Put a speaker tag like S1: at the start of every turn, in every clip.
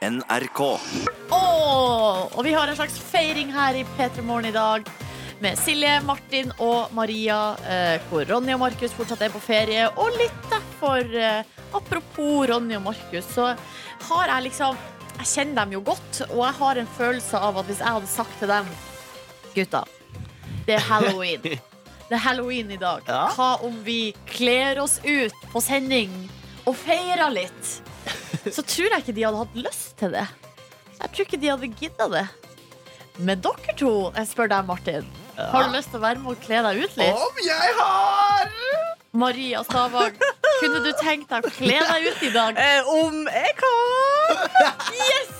S1: NRK.
S2: Oh, og vi har en slags feiring her i P3 Morgen i dag. Med Silje, Martin og Maria, eh, hvor Ronny og Markus fortsatt er på ferie. Og litt derfor, eh, apropos Ronny og Markus, så har jeg liksom Jeg kjenner dem jo godt, og jeg har en følelse av at hvis jeg hadde sagt til dem Gutta, det er halloween. Det er halloween i dag.
S3: Ja.
S2: Hva om vi kler oss ut på sending og feirer litt? Så tror jeg ikke de hadde hatt lyst til det. Jeg tror ikke de hadde gidda det. Men dere to, jeg spør deg, Martin. Har du lyst til å være med og kle deg ut litt?
S3: Om jeg har!
S2: Maria Stavang, kunne du tenkt deg å kle deg ut i dag?
S4: Eh, om jeg kan!
S2: Yes!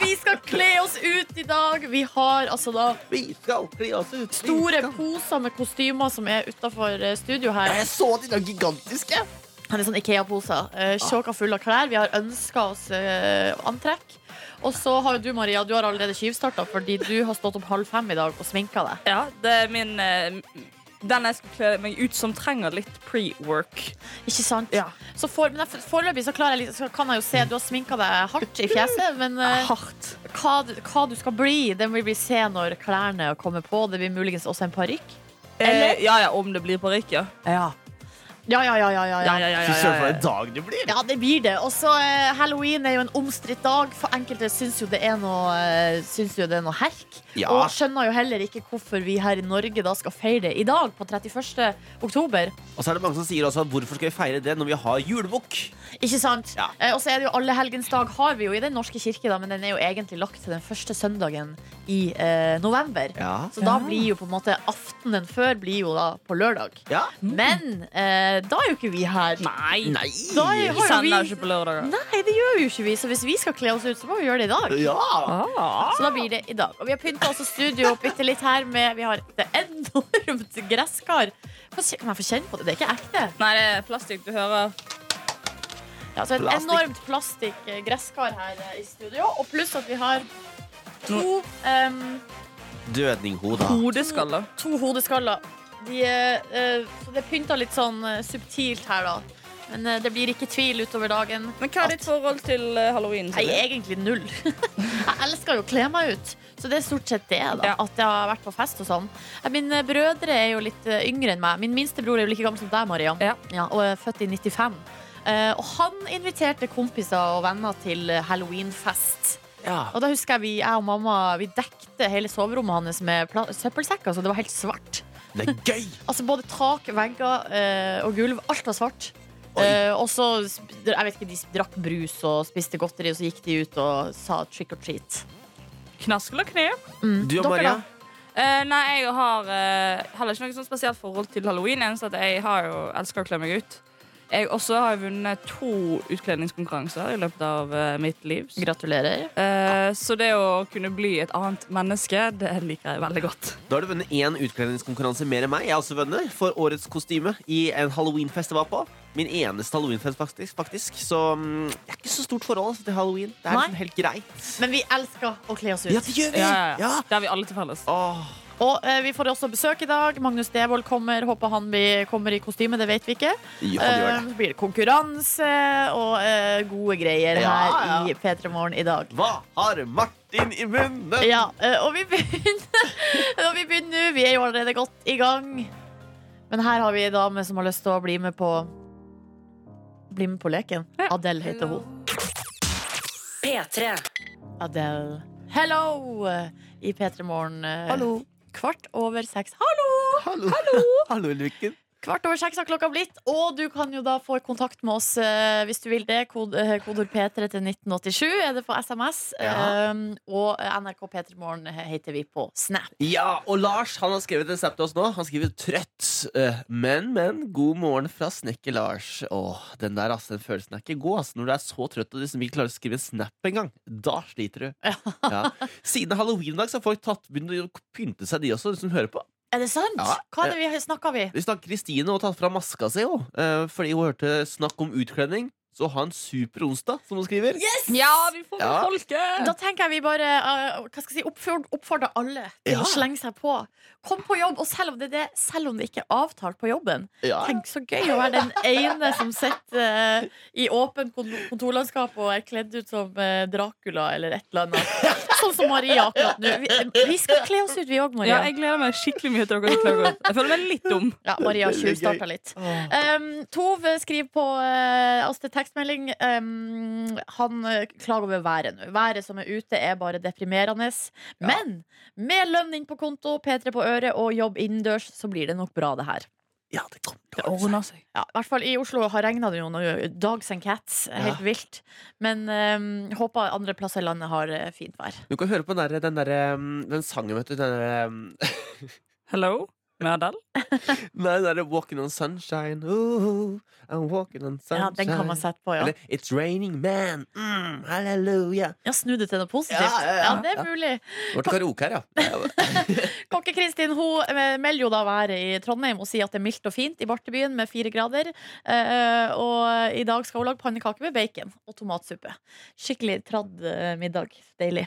S2: Vi skal kle oss ut i dag. Vi har altså da
S3: Vi skal kle oss ut. Vi
S2: store
S3: skal-
S2: poser med kostymer som er utafor studio her.
S3: Jeg så de der gigantiske.
S2: Han er sånn Ikea-poser. Uh, Tjåka full av klær. Vi har ønska oss eh, antrekk. Og så har jo du, Maria, du har allerede tyvstarta fordi du har stått opp halv fem i dag og sminka deg.
S4: Ja, det er min eh, Den jeg skal kle meg ut som, trenger litt pre-work.
S2: Ikke sant?
S4: Ja.
S2: Så for, men jeg- foreløpig så, klarer jeg, litt- så kan jeg jo se Du har sminka deg hardt i fjeset, men eh,
S4: Hardt.
S2: hva, du- hva du skal bli, det vil vi se når klærne kommer på. Det blir muligens også en parykk.
S4: Eh, ja, ja, om det blir parykk, ja.
S2: Ja. Ja, ja, ja, ja, ja,
S4: Ja, ja, ja,
S3: Fy
S4: ja,
S3: søren, for en dag det blir.
S2: Ja, det blir det. Og så eh, Halloween er jo en omstridt dag. For enkelte syns jo det er noe, eh, syns jo det er noe herk.
S3: Ja.
S2: Og skjønner jo heller ikke hvorfor vi her i Norge da skal feire det i dag, på 31. oktober.
S3: Og så er det mange som sier også hvorfor skal vi feire det når vi har julebukk?
S2: Ikke sant?
S3: Ja.
S2: Eh, og så er det jo Allehelgensdag har vi jo i Den norske kirke, da, men den er jo egentlig lagt til den første søndagen i eh, november.
S3: Ja.
S2: Så da blir jo på en måte aftenen før blir jo da på lørdag.
S3: ja.
S2: Men eh, da er jo ikke vi her.
S4: Nei.
S3: Nei.
S2: Da er,
S4: Vi sender ikke på lørdag.
S2: Nei, det gjør jo ikke vi. Så hvis vi skal kle oss ut, så må vi gjøre det i dag.
S3: Ja.
S4: Ah.
S2: Så da blir det i dag. Og vi har pynta også studio bitte litt her med Vi har et enormt gresskar. Kan jeg få kjenne på det? Det er ikke ekte.
S4: Nei, det er plastikk. Du hører
S2: Ja, så et
S3: Plastikk.
S2: enormt plastikk eh, gresskar her eh, i studio. Og pluss at vi har to, um,
S3: Dødninghoder.
S4: hodeskaller.
S2: to hodeskaller. De, eh, så det er pynta litt sånn subtilt her, da. Men uh, det blir ikke tvil utover dagen.
S4: Men hva er ditt forhold til uh, halloween?
S2: Nei, egentlig null. jeg elsker jo å kle meg ut. Så det er stort sett det, da.
S4: Ja.
S2: At jeg har vært på fest og sånn. Mine brødre er jo litt yngre enn meg. Min minste bror er jo like gammel som deg, Maria.
S4: Ja.
S2: og er født i 95. Eh, og han inviterte kompiser og venner til halloweenfest.
S3: Ja.
S2: Og da husker jeg vi, jeg og mamma Vi dekte hele soverommet hans med søppelsekker, så det var helt svart.
S3: Det er gøy.
S2: Altså Både tak, vegger uh, og gulv. Alt var svart. Eh, og så jeg vet ikke, De drakk brus og spiste godteri, og så gikk de ut og sa trick or treat.
S4: Knask eller knep?
S2: Mm.
S3: Du og
S2: Dere
S3: Maria?
S4: Eh, nei, jeg har heller ikke noe sånn spesielt forhold til halloween. Eneste at jeg har jo elsker å kle meg ut. Jeg også har vunnet to utkledningskonkurranser i løpet av eh, mitt liv.
S2: Gratulerer.
S4: Eh, så det å kunne bli et annet menneske, det liker jeg veldig godt.
S3: Da har du vunnet én utkledningskonkurranse mer enn meg. Jeg har også vunnet for årets kostyme i en halloweenfest jeg var på. Min eneste halloweenfest, faktisk. faktisk. Så mm, jeg er ikke så stort forhold til halloween. Det er
S2: Nei.
S3: liksom helt greit.
S2: Men vi elsker å kle oss ut.
S3: Ja, det gjør vi!
S4: Ja, ja, ja.
S3: Ja.
S4: Det har vi alle til felles.
S3: Åh.
S2: Og eh, vi får også besøk i dag. Magnus Devold kommer. Håper han blir, kommer i kostyme, det vet vi ikke.
S3: Ja, det gjør
S2: Eh, så blir det konkurranse og eh, gode greier
S3: Ja,
S2: her
S3: ja.
S2: i P3 Morgen i dag.
S3: Hva har Martin i munnen?
S2: Ja, eh, og vi begynner Og vi begynner nå. Vi er jo allerede godt i gang. Men her har vi ei dame som har lyst til å bli med på Bli med på leken. Adele heter hun.
S5: P3.
S2: Adele. Hello! eh, I P3 Morgen. eh,
S3: Hallo.
S2: Kvart over seks. Hallo!
S3: Hallo. Hallo, Lykken.
S2: Kvart over seks har klokka blitt, og du kan jo da få kontakt med oss eh, hvis du vil det. Kod, eh, kodord P3 til 1987 er det på SMS.
S3: Ja.
S2: Um, og NRK P3 Morgen heter vi på Snap.
S3: Ja, og Lars han har skrevet en snap til oss nå. Han skriver 'trøtt'. eh, men, men. God morgen fra snekker Lars. Åh, den der ass, den følelsen er ikke god. ass. Når du er så trøtt og liksom ikke klarer å skrive en snap engang, da sliter du. Ja. Siden halloween-dag så har folk tatt begynt å pynte seg, de også, de som hører på.
S2: Er det sant?
S3: Ja.
S2: Hva er det vi snakker vi?
S3: Vi snakker Kristine og tatt fra maska si, jo. eh, fordi hun hørte snakk om utkledning. Så ha en super onsdag, som hun skriver.
S4: Ja, vi får
S3: Ja.
S4: folket!
S2: Da tenker jeg vi bare uh, hva skal jeg si, oppfordrer, oppfordrer alle til
S3: Ja.
S2: å slenge seg på. Kom på jobb, og selv om det, er det, selv om det ikke er avtalt på jobben,
S3: Ja.
S2: tenk så gøy å være den ene som sitter uh, i åpent kontorlandskap og er kledd ut som uh, Dracula eller et eller annet. Sånn som Maria akkurat nå. Vi, vi skal kle oss ut, vi òg,
S4: Ja, jeg gleder meg skikkelig mye til dere godt. Jeg føler meg litt dum.
S2: Ja, Maria tjuvstarta litt. Um, Tove skriver på uh, oss til tekstmelding um, Han uh, klager over været nå. Været som er ute, er bare deprimerende. Men med lønn inn på konto, P3 på øret og jobb innendørs, så blir det nok bra, det her.
S3: Ja, det kommer til å ordne seg.
S2: Ja, I hvert fall i Oslo har regna det jo noe dogs and cats. Helt
S3: Ja.
S2: vilt. Men um, håper andre plasser i landet har uh, fint vær.
S3: Du kan høre på den, der, den, der, um, den sangen, vet du. Den derre um,
S4: Hello? Med Adele?
S3: nei, det er Walking on sunshine. Ooh, I'm walking on sunshine.
S2: Ja, Den kan man sette på, ja.
S3: Eller It's raining man. Mm, halleluja.
S2: Ja, Snu det til noe positivt.
S3: Ja, ja, ja.
S2: det er
S3: Ja.
S2: mulig.
S3: Ble karaoke her, ja.
S2: Kokke-Kristin hun eh, melder jo da været i Trondheim og sier at det er mildt og fint i Bartebyen med fire grader. Eh, og i dag skal hun lage pannekaker med bacon og tomatsuppe. Skikkelig tradd middag. Deilig.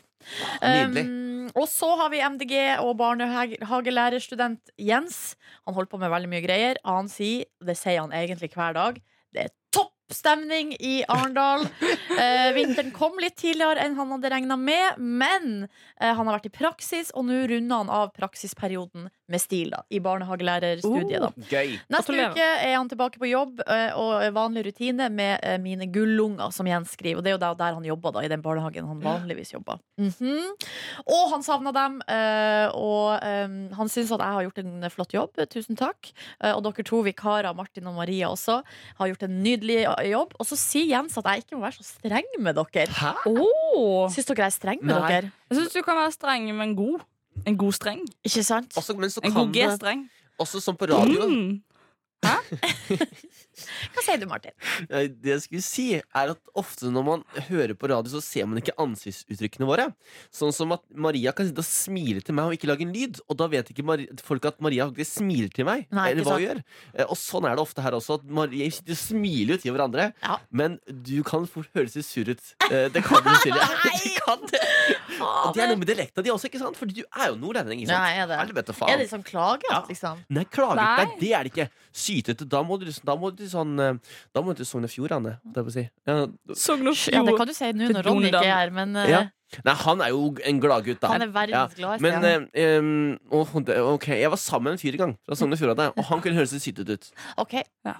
S3: Nydelig.
S2: Um, og så har vi MDG og barnehagelærerstudent Jens. Han holder på med veldig mye greier. Han sier, det sier han egentlig hver dag, det er toppstemning i Arendal. Eh, vinteren kom litt tidligere enn han hadde regna med, men eh, han har vært i praksis, og nå runder han av praksisperioden med stil da, i barnehagelærerstudiet. da.
S3: Gøy.
S2: Neste uke er han tilbake på jobb eh, og vanlig rutine med eh, mine gullunger, som Jens skriver. Og det er jo der, han jobber, da, i den barnehagen han vanligvis jobber. Mhm. Og han savna dem, eh, og eh, han syns at jeg har gjort en flott jobb. Tusen takk. Eh, og dere to vikarer, Martin og Maria også, har gjort en nydelig jobb. Og så sier Jens at jeg ikke må være så streng med dere.
S3: Hæ?
S4: Oh.
S2: Syns dere jeg er streng med
S3: Nei.
S2: dere?
S4: Jeg syns du kan være streng, men god. En god streng.
S2: Ikke sant?
S3: Også, men så
S4: En
S3: kan
S4: god G-streng.
S3: også som på radio.
S4: Mm.
S2: Hva sier du, Martin?
S3: Nei, Det jeg skulle si, er at ofte når man hører på radio, så ser man ikke ansiktsuttrykkene våre. Sånn som at Maria kan sitte og smile til meg og ikke lage en lyd. Og da vet ikke folk at Maria faktisk smiler til meg.
S2: Nei,
S3: eller hva hun gjør. Eh, Og sånn er det ofte her også. At Maria sitter og smiler til hverandre.
S2: Ja.
S3: Men du kan fort høres litt sur ut. Eh, Det kan du, Silje. Du kan det. Og det er noe med dialekta di også, ikke sant? Fordi du er jo nordlending. ikke sant?
S2: Nei, er det. Er
S3: faen.
S2: det sånn klager?
S3: Ja.
S2: liksom?
S3: Nei, klager.
S4: Nei,
S3: det er det ikke. Sytete. Da må du, da må du sånn eh, Da må du til Sogn og Fjordane, holdt jeg på å si. Ja,
S4: Sogn og
S2: Ja, det kan du si nå når Ronny ikke er her, men eh,
S3: Ja. Nei, han er jo en gladgutt, da.
S2: han er verdens gladeste.
S3: Men
S2: ja.
S3: eh, um, oh, det- ok, jeg var sammen med en fyr en gang fra Sogn og Fjordane, og han kunne høres litt sytete ut.
S2: OK.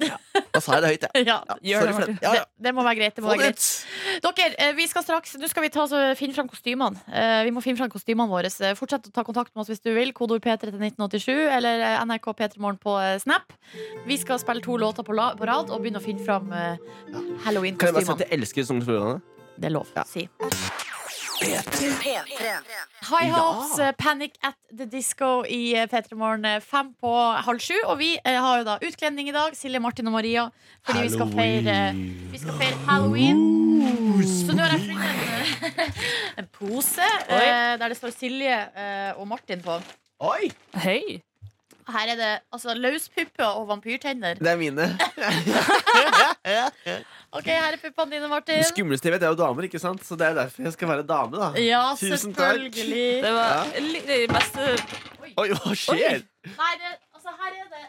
S3: Da sa jeg det høyt, jeg.
S2: Ja.
S3: Ja,
S4: Gjør
S3: sorry
S4: det.
S3: Ja, ja.
S2: Det, det må være greit. Det må
S3: Få
S2: være greit. Dere, eh, vi skal straks Nå skal vi ta, finne fram kostymene. Eh, Vi må finne fram kostymene våre. Eh, Fortsett å ta kontakt med oss hvis du vil. Kodord P3 til 1987 eller NRK P3morgen på eh, Snap. Vi skal spille to låter på, la, på rad og begynne å finne fram eh,
S3: Kan jeg bare si at
S2: halloween-kostymene.
S3: jeg elsker Sogn og Fjordane?
S2: Det er lov
S3: Ja.
S2: å si.
S5: P3.
S2: High. Hopes, ja. Panic at the Disco i eh, P3 Morgen eh, fem på halv sju. Og vi eh, har jo da utkledning i dag, Silje, Martin og Maria, fordi vi skal feire Vi skal feire halloween. Så nå har jeg funnet en, en pose eh, der det står Silje eh, og Martin på.
S3: Oi!
S4: Hei.
S2: Her er det altså løspupper og vampyrtenner.
S3: Det er mine.
S2: Ok, her er puppene dine, Martin.
S3: Det skumleste jeg vet, er jo damer, ikke sant? Så det er derfor jeg skal være dame, da.
S2: Ja,
S3: Tusen takk.
S2: selvfølgelig.
S4: Det var li- det beste
S3: Oi, hva skjer?
S2: Nei, det, altså her er det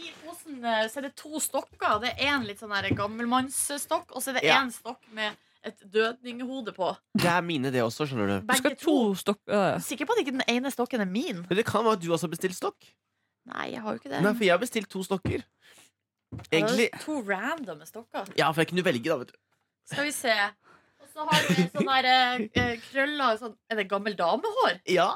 S2: I posen eh, så er det to stokker. Det er en litt sånn her gammelmannsstokk, og så er det
S3: Ja.
S2: en stokk med et dødninghode på.
S3: Det er mine, det også, skjønner du.
S4: Du
S2: Begge
S4: skal ha
S2: to.
S4: to stokker.
S2: Sikker på at ikke den ene stokken er min?
S3: Men det kan være at du også har bestilt stokk.
S2: Nei, jeg har jo ikke det.
S3: Nei, for jeg har bestilt to stokker. Egentlig
S2: To randomme stokker.
S3: Ja, for jeg kunne velge, da, vet du.
S2: Skal vi se. Og så har du sånn der eh, krøller sånn, Er det gammel damehår?
S3: Ja.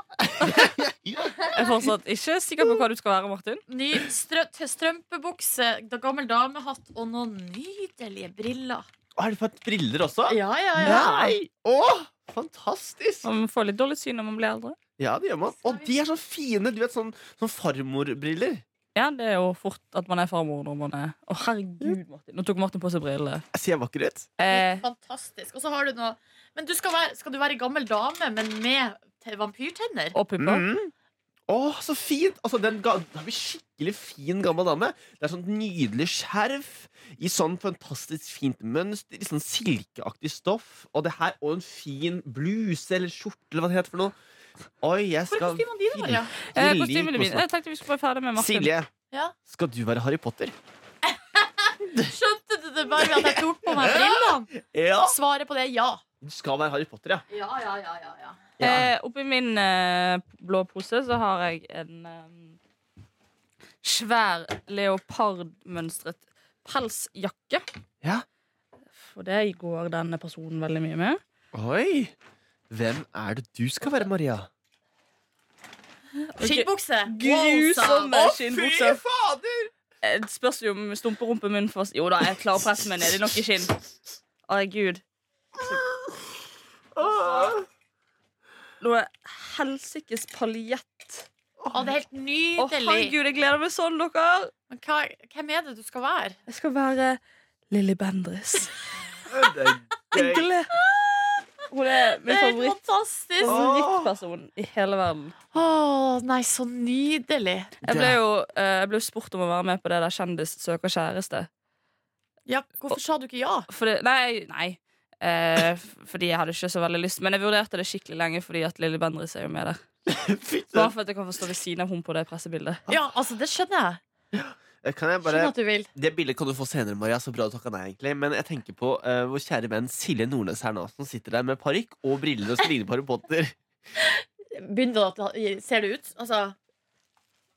S4: Jeg er fortsatt ikke sikker på hva du skal være, Martin.
S2: Ny strø strømpebukse, da gammel damehatt og noen nydelige briller.
S3: Og har du fått briller også?
S2: Ja, ja, ja.
S3: Nei! Å, fantastisk!
S4: Man får litt dårlig syn når man blir eldre.
S3: Ja, det gjør man. Og de er så fine. Du vet, sånn, sånn farmorbriller.
S4: Ja, det er jo fort at man er farmor når man er Å, herregud, Martin. Nå tok Martin på seg briller.
S3: Ser jeg vakker ut?
S4: Eh,
S2: Fantastisk. Og så har du noe Men du skal, være, skal du være gammel dame, men med vampyrtenner?
S4: og pupper.
S3: Mm. Å, så fint! Altså, den ga, da vi skikkelig fin gammel dame. Det er sånn nydelig skjerf i sånn fantastisk fint mønster, i sånn silkeaktig stoff. Og det her, og en fin bluse eller skjorte, eller hva det heter for noe. Oi, jeg
S2: Hvor er
S3: skal
S2: kostymene dine, Maria?
S4: Eh, kostymene mine. Jeg tenkte vi skulle være ferdig med Martin.
S3: Silje,
S2: Ja.
S3: skal du være Harry Potter?
S2: Skjønte du det bare ved at jeg tok på meg brillene?
S3: Ja.
S2: Svaret på det er ja.
S3: Du skal være Harry Potter, ja.
S2: Ja, ja, ja, ja, ja.
S4: Eh, oppi min eh, blå pose så har jeg en eh, svær leopardmønstret pelsjakke.
S3: Ja.
S4: For det går denne personen veldig mye med.
S3: Oi! Hvem er det du skal være, Maria?
S2: Skinnbukse.
S4: Grusomme
S2: Wow,
S4: skinnbukser.
S3: fader!
S4: Eh, Det spørs jo om stumperumpen min får Jo da, jeg klarer å presse meg ned. i er nok i skinn. Å, gud. Noe helsikes paljett.
S2: Å, det er helt nydelig.
S4: Å, herregud, jeg gleder meg sånn, dere.
S2: Men hva, hvem er det du skal være?
S4: Jeg skal være Lilly Bendriss.
S3: Det er gøy.
S4: Hun er min favoritt
S2: fantastisk.
S4: favorittperson i hele verden.
S2: Å, nei, så nydelig.
S4: Jeg ble jo eh, jeg ble jo spurt om å være med på det der Kjendis søker kjæreste.
S2: Ja, hvorfor sa du ikke ja?
S4: Fordi, nei, nei. Eh, f- fordi jeg hadde ikke så veldig lyst. Men jeg vurderte det skikkelig lenge fordi at Lilly Bendriss er jo med der.
S3: Fy
S4: Bare for at jeg kan få stå ved siden av hun på det pressebildet.
S2: Ja, altså, det skjønner jeg.
S3: Kan jeg bare
S2: at du vil.
S3: Det bildet kan du få senere, Maria. Så bra du takka nei, egentlig. Men jeg tenker på uh, vår kjære venn Silje Nordnes her nå, som sitter der med parykk og briller og ligne på Harry Potter.
S2: Begynner det å ser det ut? Altså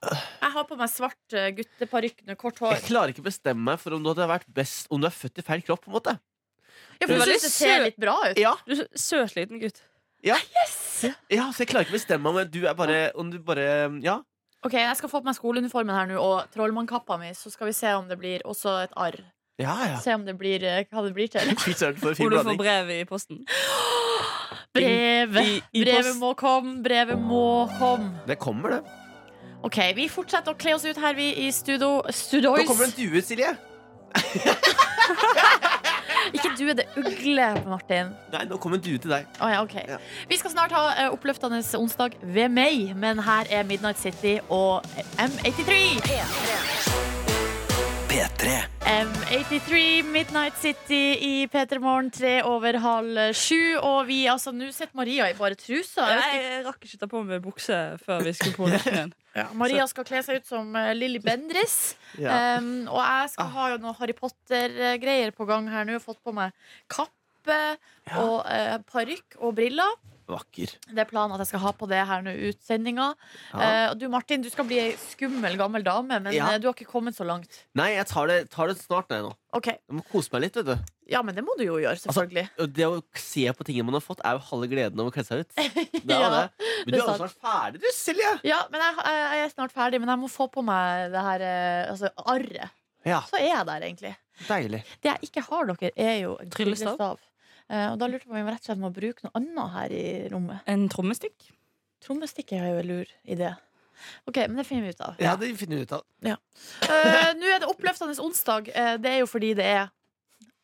S2: Jeg har på meg svart uh, gutteparykk med kort hår.
S3: Jeg klarer ikke bestemme meg for om du hadde vært best Om du er født i feil kropp. på en måte
S2: Ja, for du,
S4: du
S2: syns det ser litt bra ut.
S3: Ja,
S4: Du er så søt liten gutt.
S3: ja Så jeg klarer ikke bestemme meg om du er bare Om du bare Ja.
S2: Ok, Jeg skal få på meg skoleuniformen her nå og trollmannkappa mi, så skal vi se om det blir også et arr.
S3: Ja, ja.
S2: Se om det blir eh, hva det blir til.
S3: Fy søren, for en fin
S4: Hvor du får
S3: blanding.
S4: brev i posten.
S2: Brevet!
S4: I-
S2: Brevet
S4: post-
S2: må komme, brevet må komme.
S3: Det kommer, det.
S2: Ok, Vi fortsetter å kle oss ut her, vi i studio. Studois.
S3: Nå kommer det en due, Silje.
S2: Ikke du, det er ugle, Martin.
S3: Nei, nå kommer du til deg.
S2: Oh, ja, okay.
S3: Ja.
S2: Vi skal snart ha eh, oppløftende onsdag ved meg, men her er Midnight City og M83.
S5: P3.
S2: M83 Midnight City i P3 Morgen tre over halv sju. Og vi, altså, nå sitter Maria i bare trusa. Jeg
S4: Jeg rakk ikke ta på meg bukse før vi skulle på luften igjen.
S2: Maria skal kle seg ut som uh, Lilly Bendriss.
S3: Ja.
S2: Um, og jeg skal ha jo noe Harry Potter-greier på gang her nå. Fått på meg kappe
S3: Ja.
S2: og uh, parykk og briller.
S3: Vakker.
S2: Det er planen at jeg skal ha på det her nå utsendinga.
S3: Ja.
S2: Eh, du Martin, du skal bli ei skummel gammel dame, men
S3: Ja.
S2: eh, du har ikke kommet så langt.
S3: Nei, jeg tar det, tar det snart nei, nå.
S2: Okay.
S3: Jeg må kose meg litt, vet du.
S2: Ja, men det må du jo gjøre, selvfølgelig.
S3: Altså, det å se på tingene man har fått, er jo halve gleden av å kle seg ut. Det er
S2: Ja,
S3: det. Men du
S2: er
S3: er jo snart ferdig, du, Silje.
S2: Ja, men jeg, jeg, jeg er snart ferdig, men jeg må få på meg det her eh, altså, arret.
S3: Ja,
S2: Så er jeg der, egentlig.
S3: deilig.
S2: Det jeg ikke har, dere, er jo
S4: Tryllestav.
S2: tryllestav. Eh, og da lurte jeg på om vi rett og slett må bruke noe annet her i rommet.
S4: En trommestikk.
S2: Trommestikk er jo en lur idé. Ok, men det finner vi ut av.
S3: Ja, det finner vi ut av.
S2: Eh, Nå er det oppløftende onsdag. Uh, det er jo fordi det er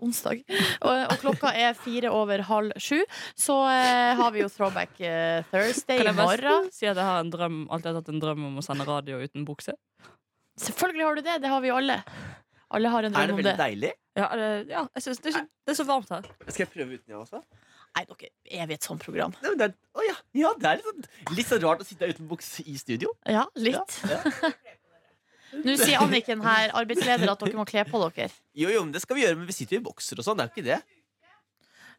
S2: onsdag. Og, og klokka er fire over halv sju. Så uh, har vi jo Throwback Thursday
S4: Kan
S2: i morgen.
S4: si at jeg har en drøm, alltid har hatt en drøm om å sende radio uten bukse?
S2: Selvfølgelig har du det. Det har vi jo alle. Alle har en
S3: Er det
S2: drøm om
S3: veldig
S2: det.
S3: deilig?
S4: Ja, det, ja jeg synes det, er, det er så varmt her.
S3: Skal jeg prøve uten, jeg også?
S2: Nei, dere, er vi et sånt program?
S3: Nei, det er, å, ja. ja, det er litt sånn, litt så rart å sitte uten bukse i studio.
S2: Ja, litt.
S3: Ja, ja.
S2: Nå sier Anniken her, arbeidsleder, at dere må kle på dere.
S3: Jo, jo, men det skal vi gjøre, men vi sitter jo i bokser og sånn. Det er jo ikke det.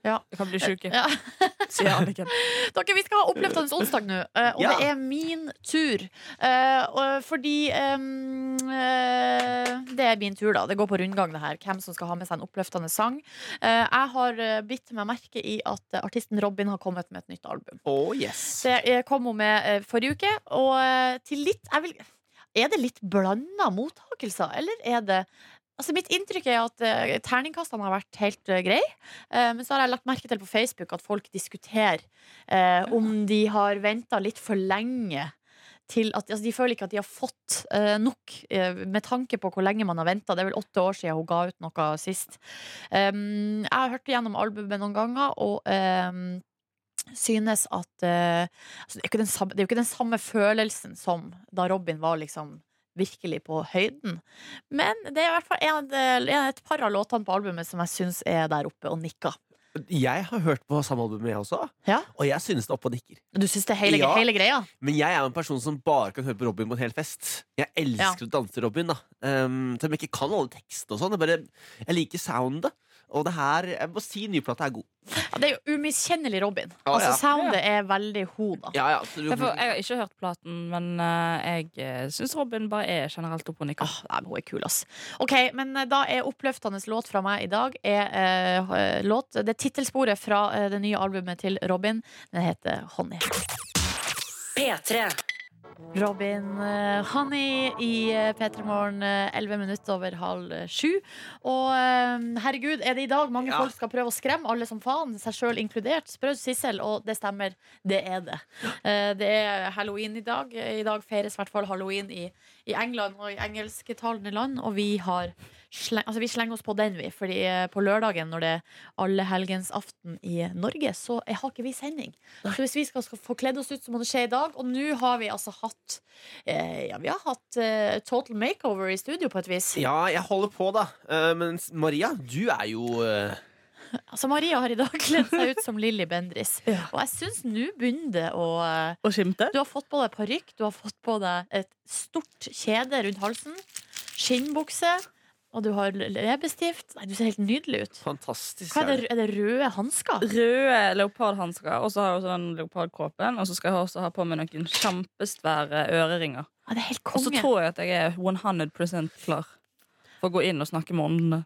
S4: Jeg kan bli sjuk,
S2: Ja.
S4: sier Anniken.
S2: Dere, Vi skal ha oppløftende onsdag nå, eh, og
S3: Ja.
S2: det er min tur. Eh, fordi ehm, eh, Det er min tur, da. Det går på rundgang, det her. Hvem som skal ha med seg en oppløftende sang. Eh, jeg har bitt meg merke i at artisten Robin har kommet med et nytt album.
S3: Oh, yes.
S2: Det kom hun med forrige uke, og til litt jeg vil, Er det litt blanda mottakelser, eller er det Altså Mitt inntrykk er at uh, terningkastene har vært helt uh, greie. Uh, men så har jeg lagt merke til på Facebook at folk diskuterer uh, om de har venta litt for lenge. Til at, altså, de føler ikke at de har fått eh, nok, eh, med tanke på hvor lenge man har venta. Det er vel åtte år siden hun ga ut noe sist. Um, jeg har hørt gjennom albumet noen ganger, og um, synes at eh, altså, det, er samme, det er jo ikke den samme følelsen som da Robin var liksom virkelig på høyden. Men det er i hvert fall en, et par av låtene på albumet som jeg syns er der oppe og nikker.
S3: Jeg har hørt på samme album, jeg også.
S2: Ja.
S3: Og jeg synes det er oppe og nikker.
S2: Du synes det er hele,
S3: Ja.
S2: hele greia?
S3: Men jeg er en person som bare kan høre på Robin på en hel fest. Jeg elsker å danse Robin. da um, Selv om jeg ikke kan alle tekstene og sånn. Jeg liker soundet. Og det her Jeg må si nyplata er god.
S2: Ja, det er jo umiskjennelig Robin.
S3: Ah,
S2: altså
S3: ja.
S2: Soundet er veldig ho, da.
S3: Ja, ja, du,
S4: Jeg, jeg har ikke hørt platen, men uh, jeg syns Robin bare er generelt oppe og nikker.
S2: Åh, nei, men hun er kul, ass. Ok, men eh, da er oppløftende låt fra meg i dag er, uh, låt, Det er tittelsporet fra eh, det nye albumet til Robin. Den heter Honey.
S5: P3.
S2: Robin eh, Honey i uh, P3 Morgen, eh, 11 minutter over halv eh, sju. Og eh, herregud, er det i dag mange
S3: Ja.
S2: folk skal prøve å skremme alle som faen, seg sjøl inkludert? Spør Sissel, og det stemmer. Det er det. Eh, det er halloween i dag. I dag feires i hvert fall halloween i, i England og i engelsktalende land, og vi har sleng, altså vi slenger oss på den, vi. Fordi eh, på lørdagen, når det er allehelgensaften i Norge, så jeg har ikke vi sending. Så hvis vi skal, skal få kledd oss ut, så må det skje i dag. Og nå har vi altså hatt eh, Ja, vi har hatt eh, total makeover i studio, på et vis.
S3: ja, jeg holder på, da. Uh, men Maria, du er jo uh,
S2: Altså, Maria har i dag kledd seg ut som Lilly Bendris. Og jeg syns nå begynner det å
S4: Å skimte?
S2: Du har fått på deg parykk, du har fått på deg et stort kjede rundt halsen, skinnbukse, og du har leppestift. Nei, du ser helt nydelig ut.
S3: fantastisk.
S2: Hva er det, er det røde hansker?
S4: Røde leopardhansker, og så har jeg også den leopardkåpen. Og så skal jeg også ha på meg noen kjempesvære øreringer.
S2: Ja, det er helt
S4: Og så tror jeg at jeg er 100% klar for å gå inn og snakke med åndene.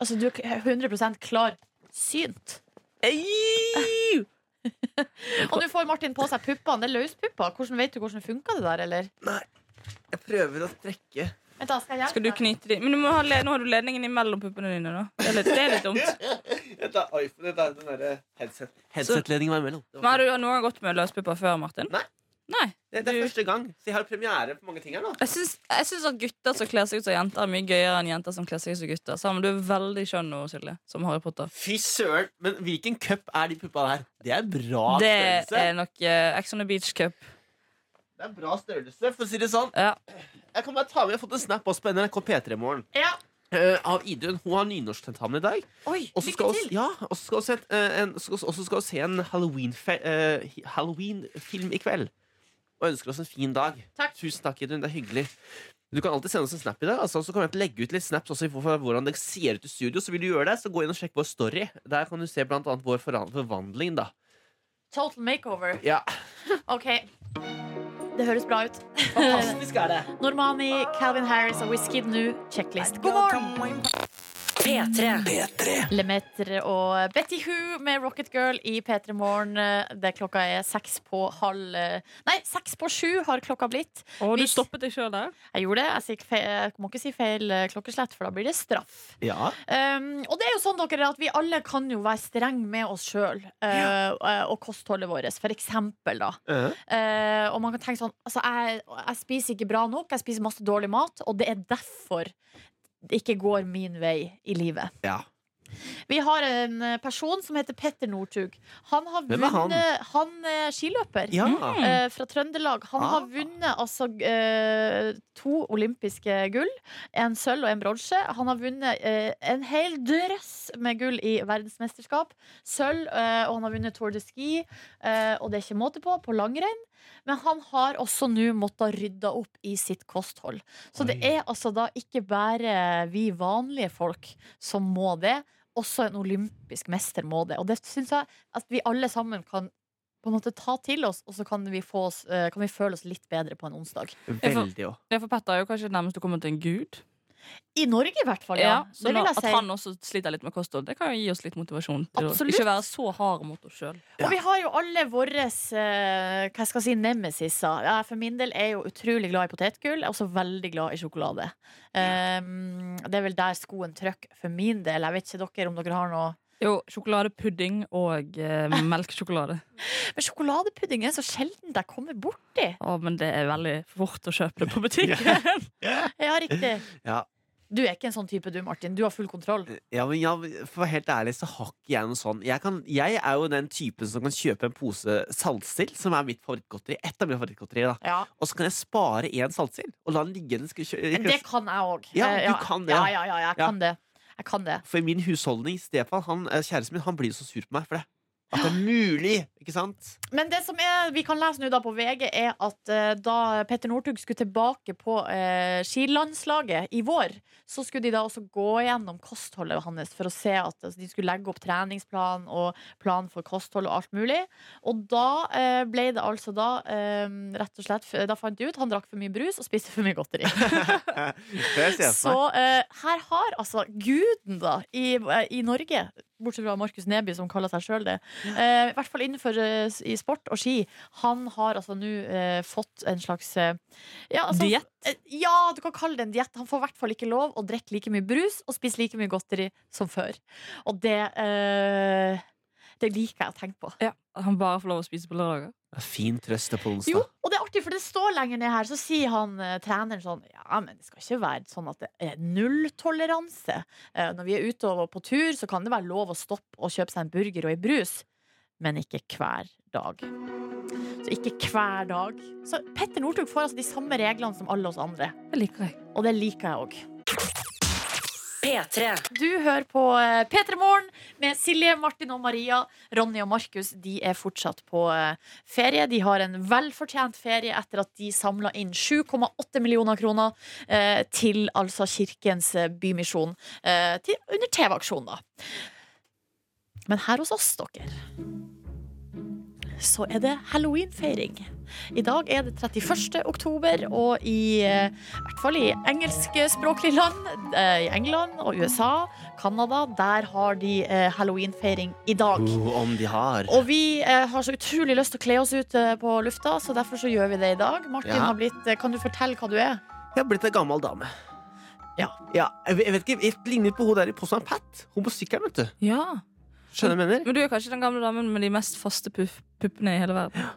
S2: Altså, du er 100% klar synt.
S3: Ei!
S2: Og nå får Martin på seg puppene. Det er løspupper. Hvordan Vet du hvordan funka, det der, eller?
S3: Jeg prøver å trekke.
S2: Vent da, skal jeg
S4: Skal du knyte dem? Men du må ha, nå har du ledningen imellom puppene dine. da Det er litt, det er litt dumt.
S3: Dette er iPhone, dette er den derre headset. Headset-ledningen var imellom.
S4: Men Har du noen gang gått med løspupper før, Martin?
S3: Nei.
S4: Nei.
S3: det, det er
S4: du-
S3: første gang, så jeg har premiere på mange ting her nå.
S4: Jeg syns, jeg syns at gutter som kler seg ut som jenter, er mye gøyere enn jenter som kler seg ut som gutter. Sammen, du er veldig skjønn nå, Silje, som Harry Potter.
S3: Fy søren! Men hvilken cup er de puppa der? Det er bra
S4: Det
S3: størrelse.
S4: er nok uh, Ex on the Beach Cup.
S3: Det er bra størrelse, for å si det sånn.
S4: Ja.
S3: Jeg kan bare ta med, jeg har fått en snap også på NRK P3 i morgen.
S2: Ja.
S3: eh, av Idun. Hun har nynorsktentamen i dag.
S2: Oi,
S3: Og så
S2: lykke
S3: skal
S2: til!
S3: ja, og så skal hun se, eh, en, og så skal hun se en Halloween-film eh, Halloween i kveld. Og ønsker oss en fin dag.
S2: Takk.
S3: Tusen takk, Idun. Det er hyggelig. Du kan alltid sende oss en snap i dag. Altså, så kommer jeg til å legge ut litt snaps også for hvordan det ser ut i studio. Så vil du gjøre det, så gå inn og sjekk vår story. Der kan du se blant annet vår foran- forvandling. da
S2: Total makeover.
S3: Ja,
S2: OK. Det høres bra ut.
S3: Fantastisk er det.
S2: Normani, Calvin Harris og Wizkid nå. Checklist. God morgen!
S5: P3.
S2: Lemaitre og Betty Who med Rocket Girl i P3 Morgen. Det klokka er seks på halv Nei, seks på sju har klokka blitt.
S4: Og du
S2: Hvis-
S4: stoppet deg sjøl der?
S2: Jeg gjorde det. Jeg, sier feil, jeg må ikke si feil eh, klokkeslett, for da blir det straff.
S3: Ja.
S2: Um, og det er jo sånn dere at vi alle kan jo være streng med oss sjøl og kostholdet vårt, for eksempel, da.
S3: Uh
S2: -huh. uh, og man kan tenke sånn altså, jeg, jeg spiser ikke bra nok, jeg spiser masse dårlig mat, og det er derfor ikke går min vei i livet.
S3: ja.
S2: Vi har en eh, person som heter Petter Northug. Han har
S3: Hvem er han?
S2: vunnet Han er skiløper.
S3: ja.
S2: eh, fra Trøndelag. Han har
S3: Ah.
S2: vunnet altså eh, to olympiske gull. En sølv og en bronse. Han har vunnet eh, en hel drøss med gull i verdensmesterskap. Sølv, eh, og han har vunnet Tour de Ski. eh, og det er ikke måte på på langrenn. Men han har også nå måttet rydde opp i sitt kosthold. Så det er altså da ikke bare vi vanlige folk som må det. Også en olympisk mester må det. Og det syns jeg at vi alle sammen kan på en måte ta til oss, og så kan vi, få oss, eh, kan vi føle oss litt bedre på en onsdag.
S3: Veldig òg.
S4: Ja, for Petter er jo kanskje nærmest å komme til en gud.
S2: I Norge, i hvert fall. Ja.
S4: så
S2: det vil jeg
S4: At
S2: si.
S4: han også sliter litt med kosthold, det kan jo gi oss litt motivasjon til
S2: Absolutt.
S4: å ikke være så hard mot oss sjøl.
S2: Og vi har jo alle våre eh, hva skal jeg si, nemesiser. Jeg for min del er jo utrolig glad i potetgull. Jeg er også veldig glad i sjokolade. Um, det er vel der skoen trykker for min del. Jeg vet ikke dere om dere har noe
S4: Jo, sjokoladepudding og eh, melkesjokolade.
S2: Men sjokoladepudding er så sjelden jeg kommer borti.
S4: Å, men det er veldig fort å kjøpe det på butikken.
S2: Ja, riktig.
S3: Ja.
S2: Du er ikke en sånn type du, Martin. Du har full kontroll.
S3: Ja, men ja, For helt ærlig så har ikke jeg noe sånn. Jeg, kan, jeg er jo den typen som kan kjøpe en pose saltsild, som er mitt favorittgodteri. Et av mine favorittgodterier. da
S2: Ja,
S3: Og så kan jeg spare én saltsild og la den ligge. Den skal
S2: Det kan jeg òg.
S3: Ja, du kan det.
S2: Ja, ja, ja, jeg kan det. Jeg kan det.
S3: For i min husholdning, Stefan, han, eh, kjæresten min, han blir så sur på meg for det. At det er mulig, ikke sant?
S2: Men det som er, vi kan lese nå da på VG, er at eh, da Petter Northug skulle tilbake på eh, skilandslaget i vår, så skulle de da også gå gjennom kostholdet hans for å se at altså, de skulle legge opp treningsplan og plan for kosthold og alt mulig. Og da eh, ble det altså da eh, rett og slett Da fant de ut han drakk for mye brus og spiste for mye godteri. Så eh, her har altså guden da i, eh, i Norge Bortsett fra Markus Neby, som kaller seg sjøl det. Eh, I hvert fall innenfor eh, i sport og ski. Han har altså nå eh, fått en slags eh, ja, altså,
S4: Diett?
S2: eh, Ja, du kan kalle det en diett. Han får i hvert fall ikke lov å drikke like mye brus og spise like mye godteri som før. Og det eh, Det liker jeg å tenke på.
S4: Ja, Han bare får lov å spise på lørdager.
S3: Fin trøst til på onsdag.
S2: Jo, og det er artig, for det står lenger ned her, så sier han eh, treneren sånn Ja, men det skal ikke være sånn at det er nulltoleranse. Eh, når vi er ute og på tur, så kan det være lov å stoppe og kjøpe seg en burger og en brus, men ikke hver dag. Så ikke hver dag. Så Petter Northug får altså de samme reglene som alle oss andre,
S4: Det liker jeg.
S2: og det liker jeg òg.
S5: P3.
S2: Du hører på eh, P3 Morgen med Silje, Martin og Maria. Ronny og Markus de er fortsatt på eh, ferie. De har en velfortjent ferie etter at de samla inn 7,8 millioner kroner eh, til altså Kirkens Bymisjon. Under TV-aksjonen. Men her hos oss, dere, så er det halloweenfeiring. I dag er det 31. oktober, og i i hvert fall i engelskspråklige land, eh, i England og USA, Canada, der har de eh, halloweenfeiring i dag.
S3: Oh, om de har.
S2: Og vi eh, har så utrolig lyst til å kle oss ut eh, på lufta, så derfor så gjør vi det i dag. Martin
S3: Ja.
S2: har blitt, eh, Kan du fortelle hva du er?
S3: Jeg har blitt en gammel dame.
S2: Ja.
S3: vet- jeg vet ikke, jeg ligner på hun der i Postman Pat. Hun på sykkelen, vet du.
S4: Ja.
S3: Skjønner du jeg mener?
S4: Men du er kanskje den gamle damen med de mest faste puff puppene i hele verden.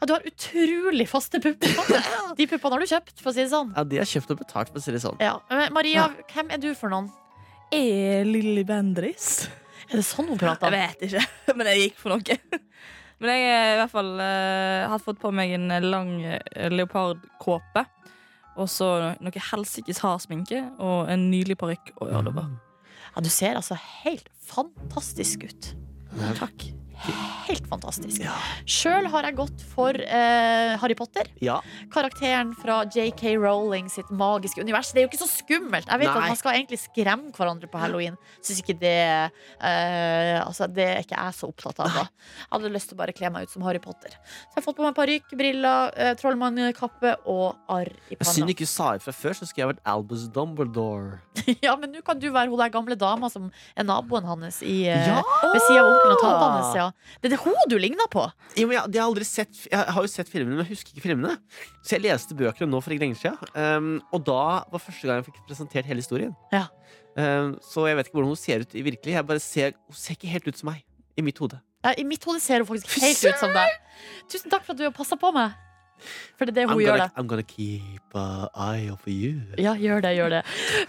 S2: Ja, du har utrolig faste pupper. De puppene har du kjøpt, for å si det sånn.
S3: Ja, De har kjøpt og betalt, for å si det sånn.
S2: Ja. Men Maria, hvem er du for noen?
S4: Er Lilly Bendriss?
S2: Er det sånn hun prater?
S4: Jeg vet ikke, men jeg gikk for noe. Men jeg er i hvert fall uh, har fått på meg en lang eh, leopardkåpe. Og så noe helsikes hardsminke og en nylig parykk og øredobber.
S2: Ja, du ser altså helt fantastisk ut.
S4: Takk.
S2: Helt fantastisk.
S3: Ja.
S2: Sjøl har jeg gått for eh, Harry Potter.
S3: Ja.
S2: Karakteren fra JK Rowling sitt magiske univers. Det er jo ikke så skummelt. Jeg vet
S3: Nei.
S2: at Man skal egentlig skremme hverandre på halloween. Syns ikke det eh, Altså, det er ikke jeg så opptatt av. Da. Jeg hadde lyst til å bare kle meg ut som Harry Potter. Så jeg har fått på meg parykk, briller, eh, trollmannkappe og arr i
S3: Synd
S2: panna.
S3: du ikke sa ifra før, så skulle jeg vært Albus Dumbledore.
S2: ja, men nå kan du være hun der gamle dama som er naboen hans i, eh,
S3: Ja!
S2: ved sida av onkelen og tanta hans. Ja. Det er det hun du ligner på.
S3: Jo, men jeg, jeg, har aldri sett, jeg har jo sett filmene, men jeg husker ikke filmene. Så jeg leste bøkene nå for ikke lenge siden. Um, og da var første gang jeg fikk presentert hele historien.
S2: Ja.
S3: Um, så jeg vet ikke hvordan hun ser ut i virkelig. Jeg bare ser, Hun ser ikke helt ut som meg. I mitt hode.
S2: Ja, I mitt hode ser hun faktisk helt ut som deg. Tusen takk for at du har passa på meg. For det er det hun
S3: I'm
S2: gjør.
S3: gonna,
S2: det
S3: I'm gonna keep an eye over you.
S2: Ja, gjør det, gjør det.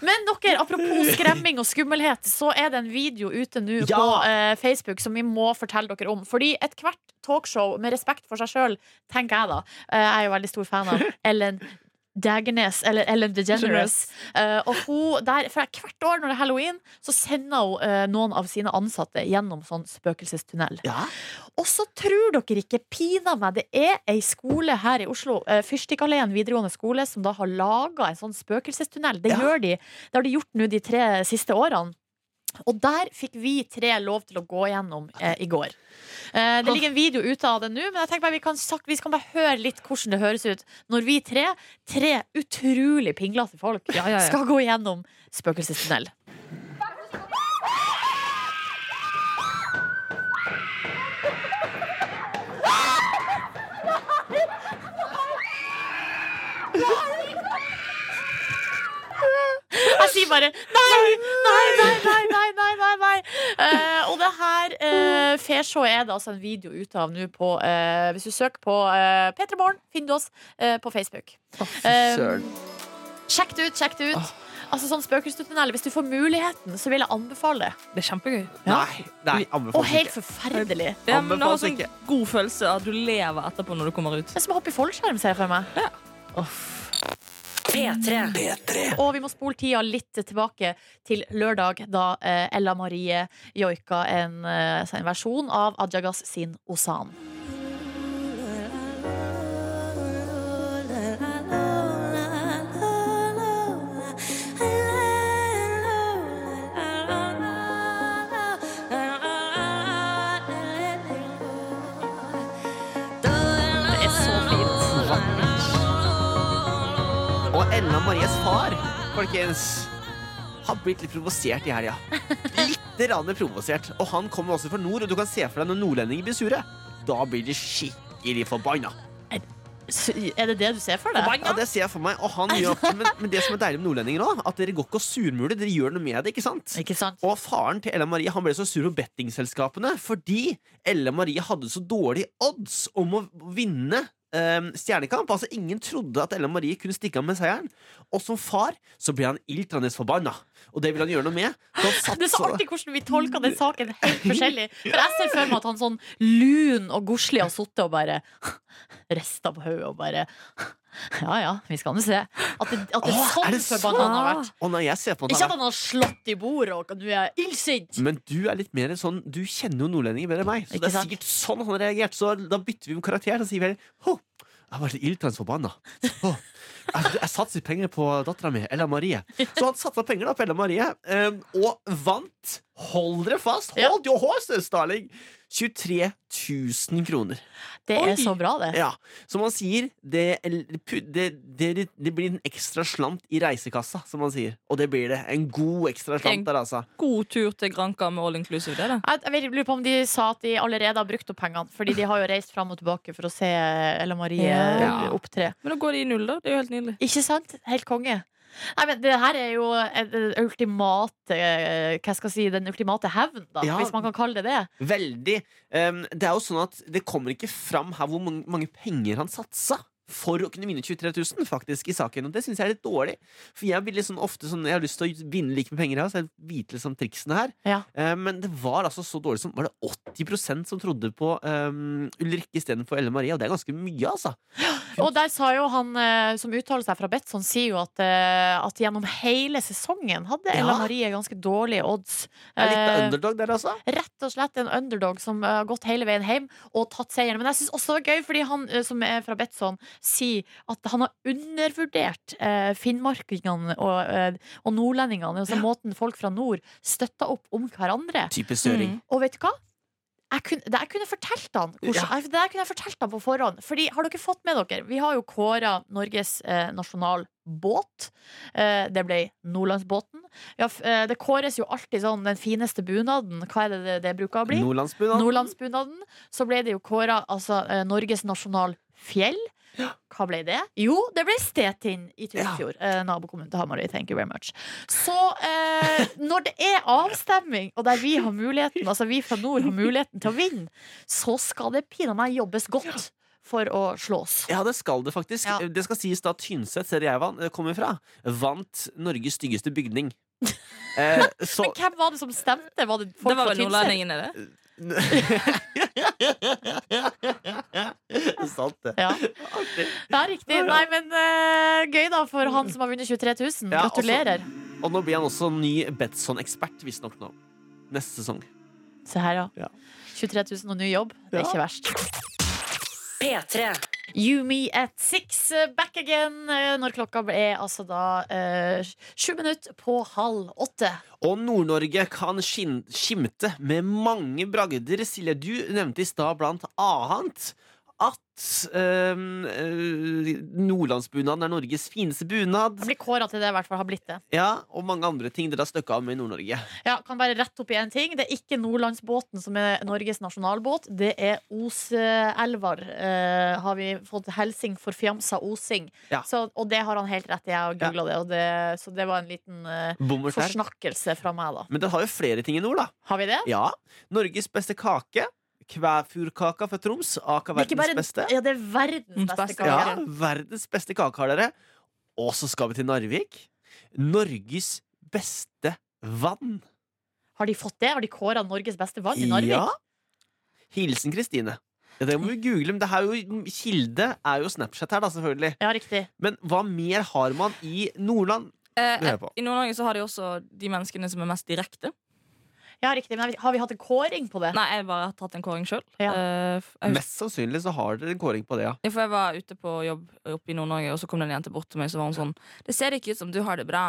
S2: Men dere, apropos skremming og skummelhet, så er det en video ute nå
S3: Ja!
S2: på eh, Facebook som vi må fortelle dere om. Fordi ethvert talkshow med respekt for seg sjøl, tenker jeg da, eh, jeg er jo veldig stor fan av Ellen Dagernes, eller Ellen DeGeneres. Uh, og hun, der, hvert år når det er halloween, så sender hun uh, noen av sine ansatte gjennom sånn spøkelsestunnel.
S3: Ja.
S2: Og så tror dere ikke pina meg, det er ei skole her i Oslo, uh, Fyrstikkalleen videregående skole, som da har laga en sånn spøkelsestunnel. Det
S3: Ja.
S2: gjør de. Det har de gjort nå de tre siste årene. Og der fikk vi tre lov til å gå gjennom eh, i går. Eh, det ligger en video ute av det nå, men jeg tenker bare vi kan, sagt, vi kan bare høre litt hvordan det høres ut når vi tre, tre utrolig pinglete folk,
S4: Ja, ja, ja.
S2: skal gå gjennom spøkelsestunnel. Jeg sier bare nei, nei, nei, nei, nei, nei, nei, nei. Eh, og det her uh, Fairshowet er det altså en video ute av nå på uh, Hvis du søker på uh, P3 Morgen, finner du oss eh, på Facebook. Um. Sjekk det ut, sjekk det ut. Altså sånn Spøkelsestunnel, Hvis du får muligheten, så vil jeg anbefale det.
S4: Det er kjempegøy.
S3: Nei, nei
S2: Og
S3: anbefales
S2: helt
S3: ikke.
S2: forferdelig.
S4: Ja, men det har sånn
S3: ikke.
S4: god følelse av at du lever etterpå når du kommer ut.
S2: Det er som å hoppe i fallskjerm, ser jeg for meg.
S5: P3.
S2: Og vi må spole tida litt tilbake til lørdag, da eh, Ella Marie joika en, eh, en versjon av Ajagas sin Osan.
S3: Folkens, har blitt litt provosert i helga. Litt rann provosert. Og han kommer også fra nord, og du kan se for deg når nordlendinger blir sure. Da blir de skikkelig forbanna.
S2: Er det det du ser for deg?
S3: Ja, det ser jeg for meg. Og han gjør, men, men det som er deilig med nordlendinger òg, at dere går ikke og surmuler. Dere gjør noe med det, ikke sant?
S2: Ikke sant?
S3: Og faren til Ella Marie han ble så sur på bettingselskapene fordi Ella Marie hadde så dårlige odds om å vinne eh, Stjernekamp. Altså Ingen trodde at Ella Marie kunne stikke av med seieren. Og som far så ble han iltrende forbanna. Og det vil han gjøre noe med. Så
S2: Det er så artig hvordan vi tolker den saken helt forskjellig. For jeg ser for meg at han sånn lun og godslig har sittet og bare rista på hodet og bare Ja ja, vi skal nå se. At det, at det
S3: Åh,
S2: sånn
S3: er det
S2: forbanna han har vært.
S3: Og nei, jeg ser på
S2: Ikke at han har slått i bordet og du er illsint.
S3: Men du er litt mer sånn Du kjenner jo nordlendinger bedre enn meg. Så
S2: Ikke
S3: det er
S2: sant?
S3: sikkert sånn han har reagert. Så da bytter vi om karakter. Så sier vi heller «Hå, jeg var litt ildtrans forbanna. Hå, Jeg, jeg satser penger på dattera mi, Ella Marie. Så han satsa penger da på Ella Marie, eh, og vant. Hold dere fast! Hold your horses, darling! 23 000 kroner.
S2: Det
S4: Oi.
S2: er så bra, det.
S3: Ja, Som man sier, det, det, det, det blir en ekstra slant i reisekassa, som man sier. Og det blir det. En god ekstra
S4: En-
S3: slant der, altså.
S4: God tur til Granca med all inclusive. Det, da.
S2: Jeg, jeg lurer på om de sa at de allerede har brukt opp pengene. Fordi de har jo reist fram og tilbake for å se Ella Marie
S4: Ja.
S2: opptre.
S4: Men da går de i null, da. Det er jo helt nydelig.
S2: Ikke sant? Helt konge. Nei, men Det her er jo en- den ultimate eh, Hva skal jeg si, den ultimate hevn, da,
S3: Ja.
S2: hvis man kan kalle det det.
S3: Veldig. Um, det er jo sånn at det kommer ikke fram her hvor mange, mange penger han satsa. For å kunne vinne 23 000 faktisk i saken Og det syns jeg er litt dårlig. For jeg, vil liksom ofte sånn, jeg har lyst til å vinne like mye penger her, så jeg vite liksom triksene her.
S2: Ja.
S3: Eh, men det var altså så dårlig som Var det 80% som trodde på um, Ulrikke istedenfor Elle Marie? Og det er ganske mye, altså.
S2: Og der sa jo han eh, som uttaler seg fra Betson, sier jo at, eh, at gjennom hele sesongen hadde
S3: Ja.
S2: Ella Marie ganske dårlige odds.
S3: Er litt
S2: av
S3: underdog der, altså.
S2: Rett og slett en underdog som har gått hele veien hjem og tatt seieren. Men jeg synes også det var gøy, fordi han som er fra Betson, sier at han har undervurdert eh, finnmarkingene og, eh, og nordlendingene. Altså måten folk fra nord støtter opp om hverandre.
S4: Mm.
S2: Og vet du hva? Jeg kunne, det jeg kunne fortalt han hvordan,
S3: Ja.
S2: jeg- Det der kunne jeg fortalt han på forhånd. Fordi, har dere fått med dere? Vi har jo kåra Norges eh, nasjonalbåt. Eh, det ble Nordlandsbåten. Ja, eh, det kåres jo alltid sånn den fineste bunaden. Hva er det det, det bruker å bli?
S3: Nordlandsbunaden.
S2: Nordlandsbunaden. Så ble det jo kåra altså, eh, Norges nasjonalfjell. Hva ble det? Jo, det ble Stetind i Tyrifjord. Eh, nabokommunen til Hamarøy. Thank you very much. Så eh, når det er avstemning, og der vi har muligheten Altså vi fra nord har muligheten til å vinne, så skal det pinadø meg jobbes godt for å slås.
S3: Ja, det skal det faktisk.
S2: Ja.
S3: Det skal sies da Tynset, ser jeg kommer fra, vant Norges styggeste bygning. Eh, så
S2: Men hvem var det som stemte? Var det folk
S4: Det var
S2: fra
S4: vel
S2: Tynset?
S4: nordlendingene, det.
S3: Sant, det.
S2: Ja. Det er riktig. Nei, men uh, gøy da for han som har vunnet 23 000.
S3: Ja,
S2: Gratulerer.
S3: Og nå blir han også ny Betson-ekspert, visstnok nå. Neste sesong.
S2: Se her. Ja. 23 000 og ny jobb. Det er ikke verst.
S5: P3.
S2: You Me at Six eh, back again. eh, Når klokka er altså da eh, sju minutter på halv åtte.
S3: Og Nord-Norge kan skimte med mange bragder. Silje, du nevnte i stad blant annet at ehm, eh, nordlandsbunaden er Norges fineste bunad.
S2: Jeg blir kåra til det, i hvert fall har blitt det.
S3: Ja, og mange andre ting dere har støkka av med i Nord-Norge.
S2: Ja, kan bare rette opp i en ting. Det er ikke Nordlandsbåten som er Norges nasjonalbåt. Det er Oselvar. eh, har vi fått helsing for Fjamsa Osing.
S3: Ja.
S2: Så, og det har han helt rett i. Jeg har googla det, det. Så det var en liten eh, forsnakkelse fra meg, da.
S3: Men den har jo flere ting i nord, da.
S2: Har vi det?
S3: Ja. Norges beste kake. Kvæfurkaka fra Troms. Aka
S2: er
S3: verdens
S2: bare
S3: beste.
S2: Ja, det er verdens beste kake.
S3: Ja, verdens beste kake har dere. Og så skal vi til Narvik. Norges beste vann.
S2: Har de fått det? Har de kåra Norges beste vann i Narvik?
S3: Ja. Hilsen Kristine. Ja, det må vi google, men det her er jo, kilde er jo Snapchat her, da, selvfølgelig.
S2: Ja, riktig.
S3: Men hva mer har man i Nordland?
S4: Eh. I Nord-Norge så har de også de menneskene som er mest direkte.
S2: Ja, riktig. Men har vi hatt en kåring på det?
S4: Nei, jeg bare har tatt en kåring sjøl.
S2: Ja.
S3: Mest sannsynlig så har dere en kåring på det, ja.
S4: For jeg var ute på jobb oppe i Nord-Norge, og så kom det en jente bort til meg så var hun sånn Det ser ikke ut som du har det bra.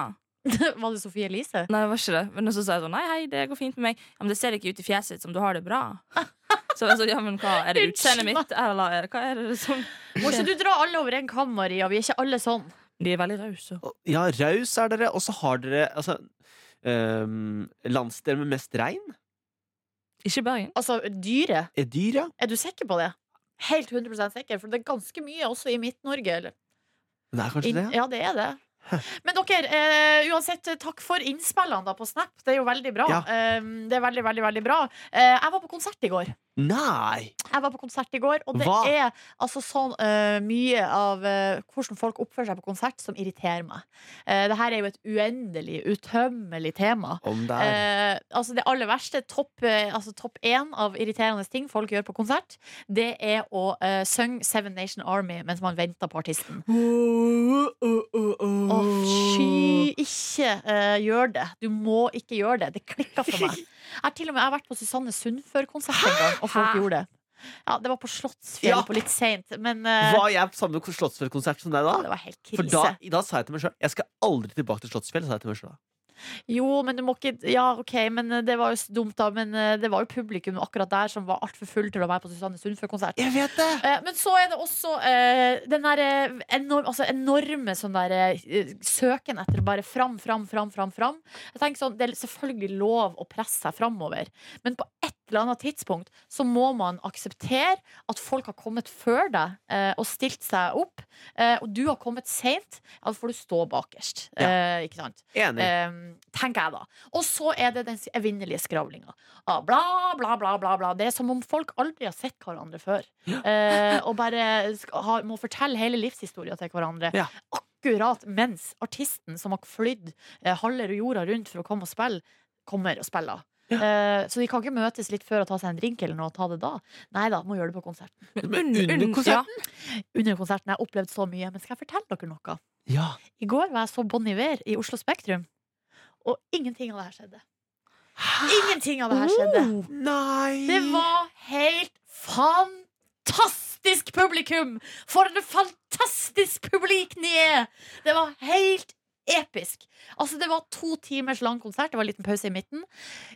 S2: Var det Sofie Elise?
S4: Nei, det var ikke det. Men så sa jeg sånn Nei, hei, det går fint med meg. Ja, men det ser ikke ut i fjeset ditt som du har det bra. Så så, ja, men hva, Er det utseendet mitt, eller er hva er det som
S2: Må ikke du dra alle over en kam, Maria? Vi er ikke alle sånn.
S4: De er veldig rause.
S3: Ja, raus er dere, og så har dere altså, um, landsdelen med mest rein.
S4: Ikke Bergen.
S2: Altså, dyret.
S3: Er dyr, ja.
S2: Er du sikker på det? Helt 100% sikker, for det er ganske mye også i Midt-Norge. eller?
S3: Det er kanskje det?
S2: Ja, det er det. Men dere, eh, uansett, takk for innspillene da på Snap. Det er jo veldig bra.
S3: Ja.
S2: Eh, det er veldig, veldig, veldig bra. Eh, jeg var på konsert i går.
S3: Nei!
S2: Jeg var på konsert i går, og det
S3: Hva?
S2: er altså sånn uh, mye av uh, hvordan folk oppfører seg på konsert, som irriterer meg. Uh, det her er jo et uendelig, utømmelig tema.
S3: Om det
S2: Eh, altså det aller verste, topp uh, altså top én av irriterende ting folk gjør på konsert, det er å synge Seven Nation Army mens man venter på artisten. Å, sky ikke eh, gjør det. Du må ikke gjøre det. Det klikker for meg. Jeg har til og med jeg har vært på Susanne Sundfør-konsert en gang, og folk gjorde det. Ja, Det var på Slottsfjell
S3: Ja.
S2: på litt seint, men eh,
S3: Var jeg på samme Slottsfjell-konsert som deg da?
S2: det var helt
S3: For
S2: krise.
S3: da, da sa jeg til meg sjøl jeg skal aldri tilbake til Slottsfjell. Sa jeg til meg selv da.
S2: Jo, men du må ikke Ja, OK, men eh, det var jo dumt, da. Men eh, det var jo publikum akkurat der som var altfor full til å være på Susanne Sundfør-konsert.
S3: Jeg vet det!
S2: Eh, Men så er det også eh, den der eh, enorm, altså enorme sånn derre eh, søken etter bare fram, fram, fram, fram, fram. Jeg tenker sånn, Det er selvfølgelig lov å presse seg framover, men på et eller annet tidspunkt så må man akseptere at folk har kommet før deg eh, og stilt seg opp, eh, og du har kommet seint. Da får du stå bakerst. Eh, ikke sant?
S3: Enig.
S2: Eh, tenker jeg da. Og så er det den evinnelige skravlinga. Ah, bla, bla, bla, bla, bla. Det er som om folk aldri har sett hverandre før. Eh, og bare ha, må fortelle hele livshistoria til hverandre.
S3: Ja.
S2: Akkurat mens artisten som har flydd eh, halve jorda rundt for å komme og spille, kommer og spiller. Eh, så de kan ikke møtes litt før og ta seg en drink eller noe og ta det da. Nei da, må gjøre det på konserten.
S3: Men under konserten?
S2: Under konserten har jeg opplevd så mye. Men skal jeg fortelle dere noe?
S3: Ja.
S2: I går var jeg så Bon Iver i Oslo Spektrum, og ingenting av det her skjedde. Ingenting av det her skjedde.
S3: Nei!
S2: Det var helt fantastisk publikum! For en fantastisk publik ni er! Det var helt episk. Altså Det var to timers lang konsert. Det var en liten pause i midten.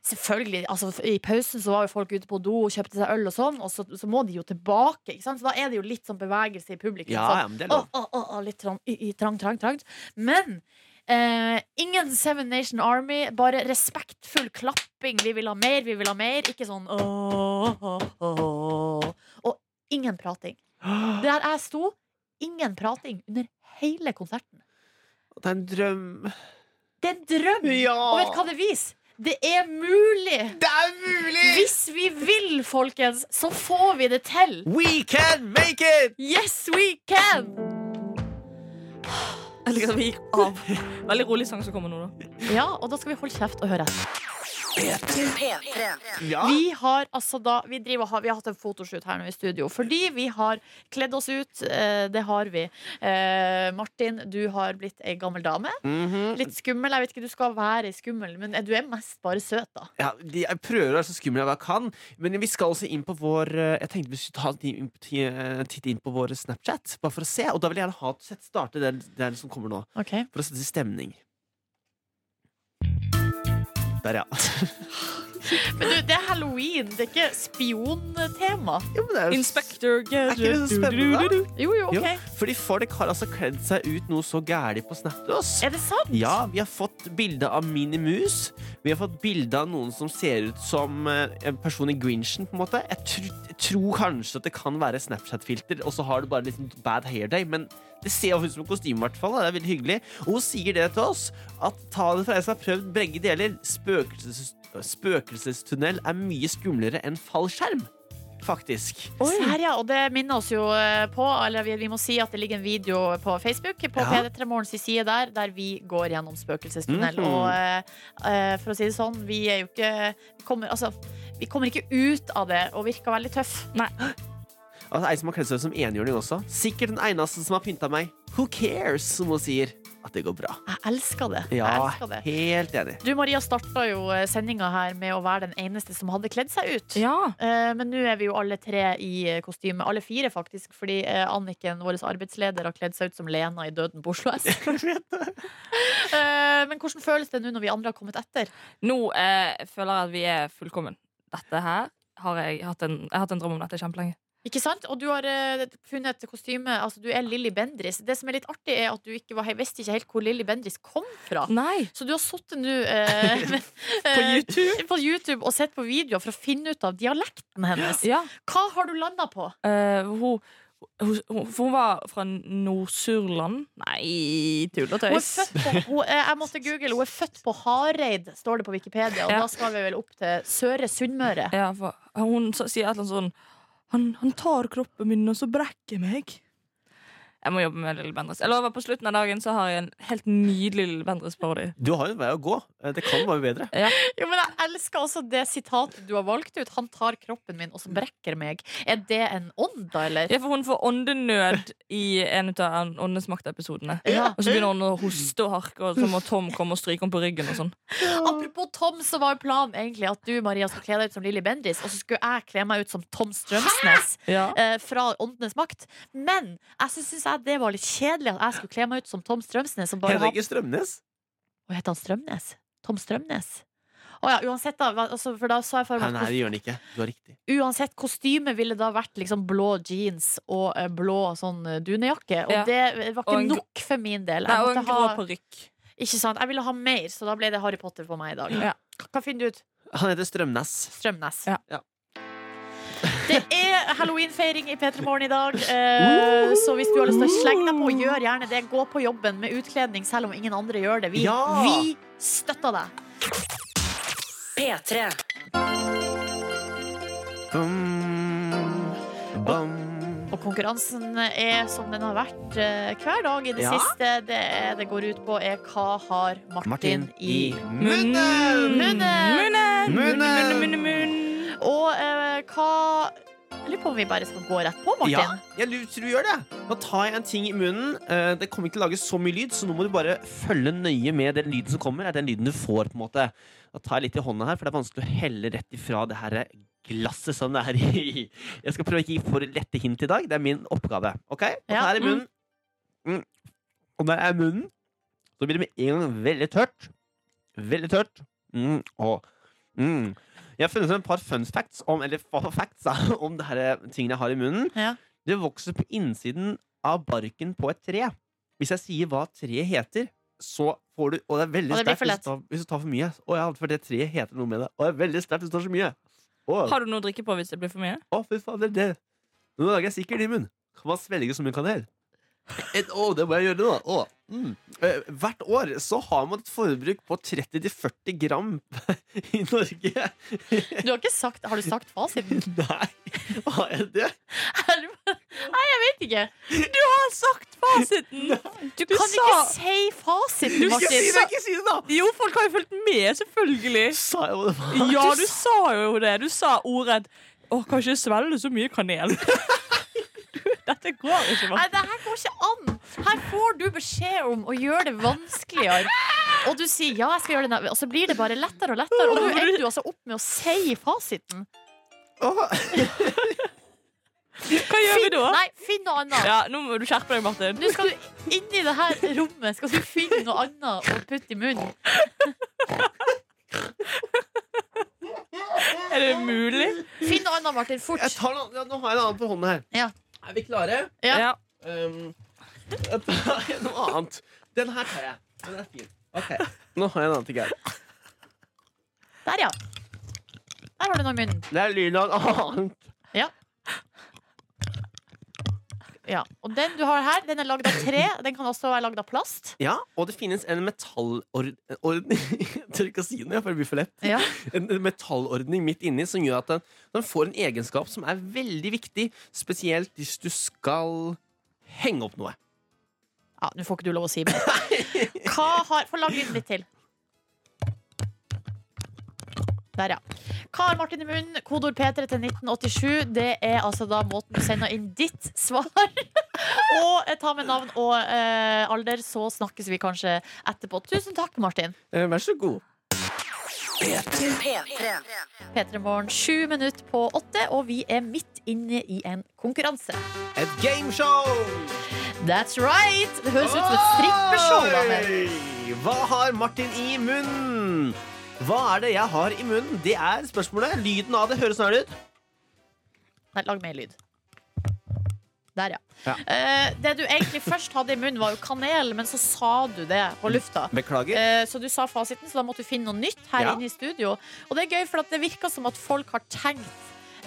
S2: Selvfølgelig, altså I pausen så var jo folk ute på do og kjøpte seg øl, og sånn Og så, så må de jo tilbake. Ikke sant? Så da er det jo litt sånn bevegelse i publikum.
S3: Ja,
S2: sånn,
S3: ja, men det lov.
S2: å, å, å, litt trang, i, i, trang, trang, trang. Men eh, ingen Seven Nation Army. Bare respektfull klapping. Vi vil ha mer, vi vil ha mer. Ikke sånn åh, åh, åh. Og ingen prating. Der jeg sto, ingen prating under hele konserten.
S3: Det er en drøm.
S2: Det er en drøm!
S3: Ja!
S2: Og vet du hva det viser? Det er mulig!
S3: Det er mulig!
S2: Hvis vi vil, folkens, så får vi det til!
S3: We can make it!
S2: Yes, we can!
S4: Jeg liker at vi gikk av. Veldig rolig sang som kommer nå, da.
S2: Ja, og da skal vi holde kjeft og høre etter.
S5: P3.
S3: Ja.
S2: Vi har altså da Vi, driver, vi har hatt en fotoshoot her nå i studio fordi vi har kledd oss ut. Eh, det har vi. Eh, Martin, du har blitt ei gammel dame.
S3: Mhm.
S2: Litt skummel. Jeg vet ikke, du skal være skummel, men du er mest bare søt, da.
S3: Ja, jeg prøver å være så skummel jeg kan, men vi skal også inn på vår eh, Jeg tenkte vi skulle ta en titt inn på vår Snapchat, bare for å se. Og da vil jeg gjerne ha sett starte den, den som kommer nå,
S2: okay.
S3: for å sette stemning. Der, ja.
S2: Men du, det er halloween, det er ikke spiontema.
S3: Jo, men det er jo
S4: Inspector
S3: Er ikke det så spennende, da?
S2: Jo, jo,
S3: Jo,
S2: ok.
S3: fordi folk har altså kledd seg ut noe så gærent på Snap til oss.
S2: Er det sant?
S3: Ja, vi har fått bilde av Minimus. Vi har fått bilde av noen som ser ut som eh, en person i Grinchen. på en måte Jeg, tr jeg tror kanskje at det kan være Snapchat-filter, og så har du bare liksom bad hair day. Men det ser jo ut som kostyme, i hvert fall. Det er veldig hyggelig. Og hun sier det til oss, at ta det fra jeg som har prøvd begge deler. Spøkelses spøkelsestunnel er mye skumlere enn fallskjerm. faktisk.
S2: Her, ja. Og det minner oss jo eh, på Eller vi, vi må si at det ligger en video på Facebook På
S3: Ja.
S2: P3 Morgens side der Der vi går gjennom spøkelsestunnel
S3: Mhm.
S2: Og eh, eh, for å si det sånn Vi er jo ikke vi kommer, altså, vi kommer ikke ut av det Og virker veldig tøff
S3: Altså, ei som har kledd seg ut som enhjørning også. Sikkert den eneste som har pynta meg. Who cares, som hun sier. At det går bra.
S2: Jeg elsker det,
S3: Ja,
S2: jeg elsker det.
S3: helt enig.
S2: Du Maria startet jo eh, sendinga her Med å være den eneste som hadde kledd seg ut
S4: Ja.
S2: Eh, Men nå er vi jo alle tre i eh, kostyme Alle fire faktisk Fordi Anniken, vår arbeidsleder Har kledd seg ut som Lena i Døden på Oslo S Eh, Men hvordan føles det nå når vi andre har kommet etter?
S4: Nå eh, føler jeg at vi er fullkommen. Dette her har jeg hatt en, jeg har hatt en drøm om dette kjempelenge.
S2: Ikke sant? Og du har eh, funnet et kostyme Altså du er Lilly Bendris Det som er litt artig er at du ikke var, visste ikke helt hvor Lilly Bendris kom fra
S4: Nei.
S2: Så du har suttet nå eh,
S4: På YouTube?
S2: på YouTube og sett på videoer For å finne ut av dialekten hennes
S4: Ja.
S2: Hva har du landet på?
S4: Eh, hun, hun, hun, for hun var fra Nord-Surland. Nei, tull og
S2: Hun er
S4: tøys.
S2: født på, hun, eh, jeg måtte google Hun er født på Hareid Står det på Wikipedia Og
S4: Ja.
S2: da skal vi vel opp til Søre Sunnmøre
S4: Ja, for hun så- sier et eller annet sånn han, han tar kroppen min, og så brekker meg. Jeg må jobbe med Lille Bendriss. Jeg lover, På slutten av dagen så har jeg en helt nydelig Lille Bendriss-party.
S3: Du har jo en vei å gå. Eh, Det kan være bedre. bedre.
S2: Jo, men jeg elsker også det sitatet du har valgt ut Han tar kroppen min og så brekker meg Er det en ånd da, eller?
S4: Ja, for hun får åndenød i en av Åndenes makt-episodene.
S2: Ja.
S4: Og så begynner hun å hoste og harke, og så må Tom komme og stryke henne på ryggen. og sånn
S2: Apropos Tom, så var jo planen egentlig at du Maria skulle kle deg ut som Lilly Bendriss, og så skulle jeg kle meg ut som Tom Strømsnes
S4: Ja.
S2: eh, fra Åndenes makt. Men jeg syns jeg det var litt kjedelig at jeg skulle kle meg ut som Tom Strømsnes. Som bare har...
S3: Henrik Strømnes.
S2: Hva heter han Strømnes? Tom Strømnes? Å ja, uansett, da. Altså, for da så jeg for meg
S3: nei, det gjør han ikke. Du har riktig.
S2: Uansett, kostyme ville da vært liksom blå jeans og eh, blå sånn eh, dunejakke. Og
S4: Ja.
S2: det var ikke nok for min del. Jeg
S4: er
S2: måtte
S4: en grå
S2: ha,
S4: parykk.
S2: ikke sant? Jeg ville ha mer, så da ble det Harry Potter for meg i dag.
S4: Ja.
S2: Hva finner du ut?
S3: Han heter Strømnes.
S2: Strømnes.
S4: Ja.
S2: Det er halloweenfeiring i P3 Morgen i dag. Eh, så hvis du har lyst til å slenge deg på, gjør gjerne det. Gå på jobben med utkledning selv om ingen andre gjør det. Vi,
S3: Ja!
S2: vi støtter deg.
S5: P3.
S3: Bum, bum.
S2: Og konkurransen er som den har vært eh, hver dag i det
S3: Ja.
S2: siste. Det er, det går ut på er hva har Martin,
S3: Martin
S2: i
S3: munnen? munnen!
S2: Munnen!
S4: Munnen!
S3: Munnen!
S4: Munnen, munnen.
S2: Og eh, hva Jeg lurer på om vi bare skal gå rett på, Martin.
S3: Ja, jeg tror du gjør det. Nå tar jeg en ting i munnen. Eh, Det kommer ikke til å lage så mye lyd, så nå må du bare følge nøye med den lyden som kommer. Er den lyden du får, på en måte. Da tar jeg litt i hånda her, for det er vanskelig å helle rett ifra det her glasset som det er i. Jeg skal prøve å ikke gi for lette hint i dag. Det er min oppgave. Ok? Og
S2: Ja,
S3: her i munnen. Mm. Og når jeg er i munnen, så blir det med en gang veldig tørt. Veldig tørt. Mm. Og, mm. Jeg har funnet et par fun facts om, eller facts, da, om det her tingene jeg har i munnen.
S2: Ja.
S3: Det vokser på innsiden av barken på et tre. Hvis jeg sier hva treet heter, så får du Og det er veldig sterkt hvis, du tar- hvis du tar for mye. Å ja, for det treet heter noe med det. Og det er veldig sterkt hvis du tar så mye. Å,
S4: Har du noe å drikke på hvis det blir for mye?
S3: å fy faen, det. Nå lager jeg sikkert i munnen. Kan man svelge som en kanel? Et, å, det må jeg gjøre nå. Å, mm. Eh, hvert år så har man et forbruk på 30-40 gram i Norge.
S2: Du har ikke sagt Har du sagt fasiten?
S3: Nei, Hva er det?
S2: Nei, jeg vet ikke.
S4: Du har sagt fasiten! Du,
S2: Du kan
S4: sa
S2: ikke si fasiten,
S3: Ikke si det, ikke si det, da!
S4: Jo, folk har jo fulgt med, selvfølgelig.
S3: Sa jeg det var?
S4: Ja, du sa jo det. Du sa ordrett Å, kan ikke svelge så mye kanel. Dette går ikke,
S2: Nei,
S4: Martin.
S2: det her går ikke an. Her får du beskjed om å gjøre det vanskeligere. Og du sier ja, jeg skal gjøre det, og så blir det bare lettere og lettere. Og nå ender du altså opp med å si fasiten.
S4: Hva gjør vi da?
S2: Nei, finn noe annet.
S4: Ja, Nå må du skjerpe deg, Martin.
S2: Nå skal du inn i det her rommet Skal du finne noe annet å putte i munnen.
S4: Er det mulig?
S2: Finn noe annet, Martin.
S3: jeg
S2: Fort.
S3: tar noe, ja, nå har jeg en annen på hånden her.
S2: Ja.
S3: Er vi klare?
S2: Ja.
S4: Ja.
S3: Um, jeg tar noe annet. Den her tar jeg. Den er fin. Ok, Nå har jeg en annen ting her.
S2: Der, ja. Der har du noe i munnen.
S3: Det er lyden av en annet.
S2: Ja. Ja. Og den du har her, den er lagd av tre. Den kan også være lagd av plast.
S3: Ja, og det finnes en metallordning Jeg tør ikke å si det, for det blir for lett.
S2: Ja.
S3: En en metallordning midt inni som gjør at den, den får en egenskap som er veldig viktig, spesielt hvis du skal henge opp noe.
S2: Ja, Nå får ikke du lov å si mer. Hva har Få lag lyden litt til. Der, ja. Hva har Martin i munnen? Kodord P3 til 1987. Det er altså da måten du sender inn ditt svar. og eh, ta med navn og eh, alder, så snakkes vi kanskje etterpå. Tusen takk, Martin.
S3: Eh, Vær så god.
S5: P3.
S2: P3 Morgen, sju minutter på åtte, og vi er midt inne i en konkurranse.
S3: Et gameshow!
S2: That's right! Det høres ut som et strippeshow.
S3: Oi! Hva har Martin i munnen? Hva er det jeg har i munnen? Det er spørsmålet. Lyden av det høres sånn ut.
S2: Nei, lag mer lyd. Der, ja.
S3: Ja.
S2: Eh, det du egentlig først hadde i munnen, var jo kanel, men så sa du det på lufta.
S3: Beklager.
S2: Eh, så du sa fasiten, så da måtte du finne noe nytt her
S3: Ja.
S2: inne i studio. Og det er gøy, for at det virker som at folk har tenkt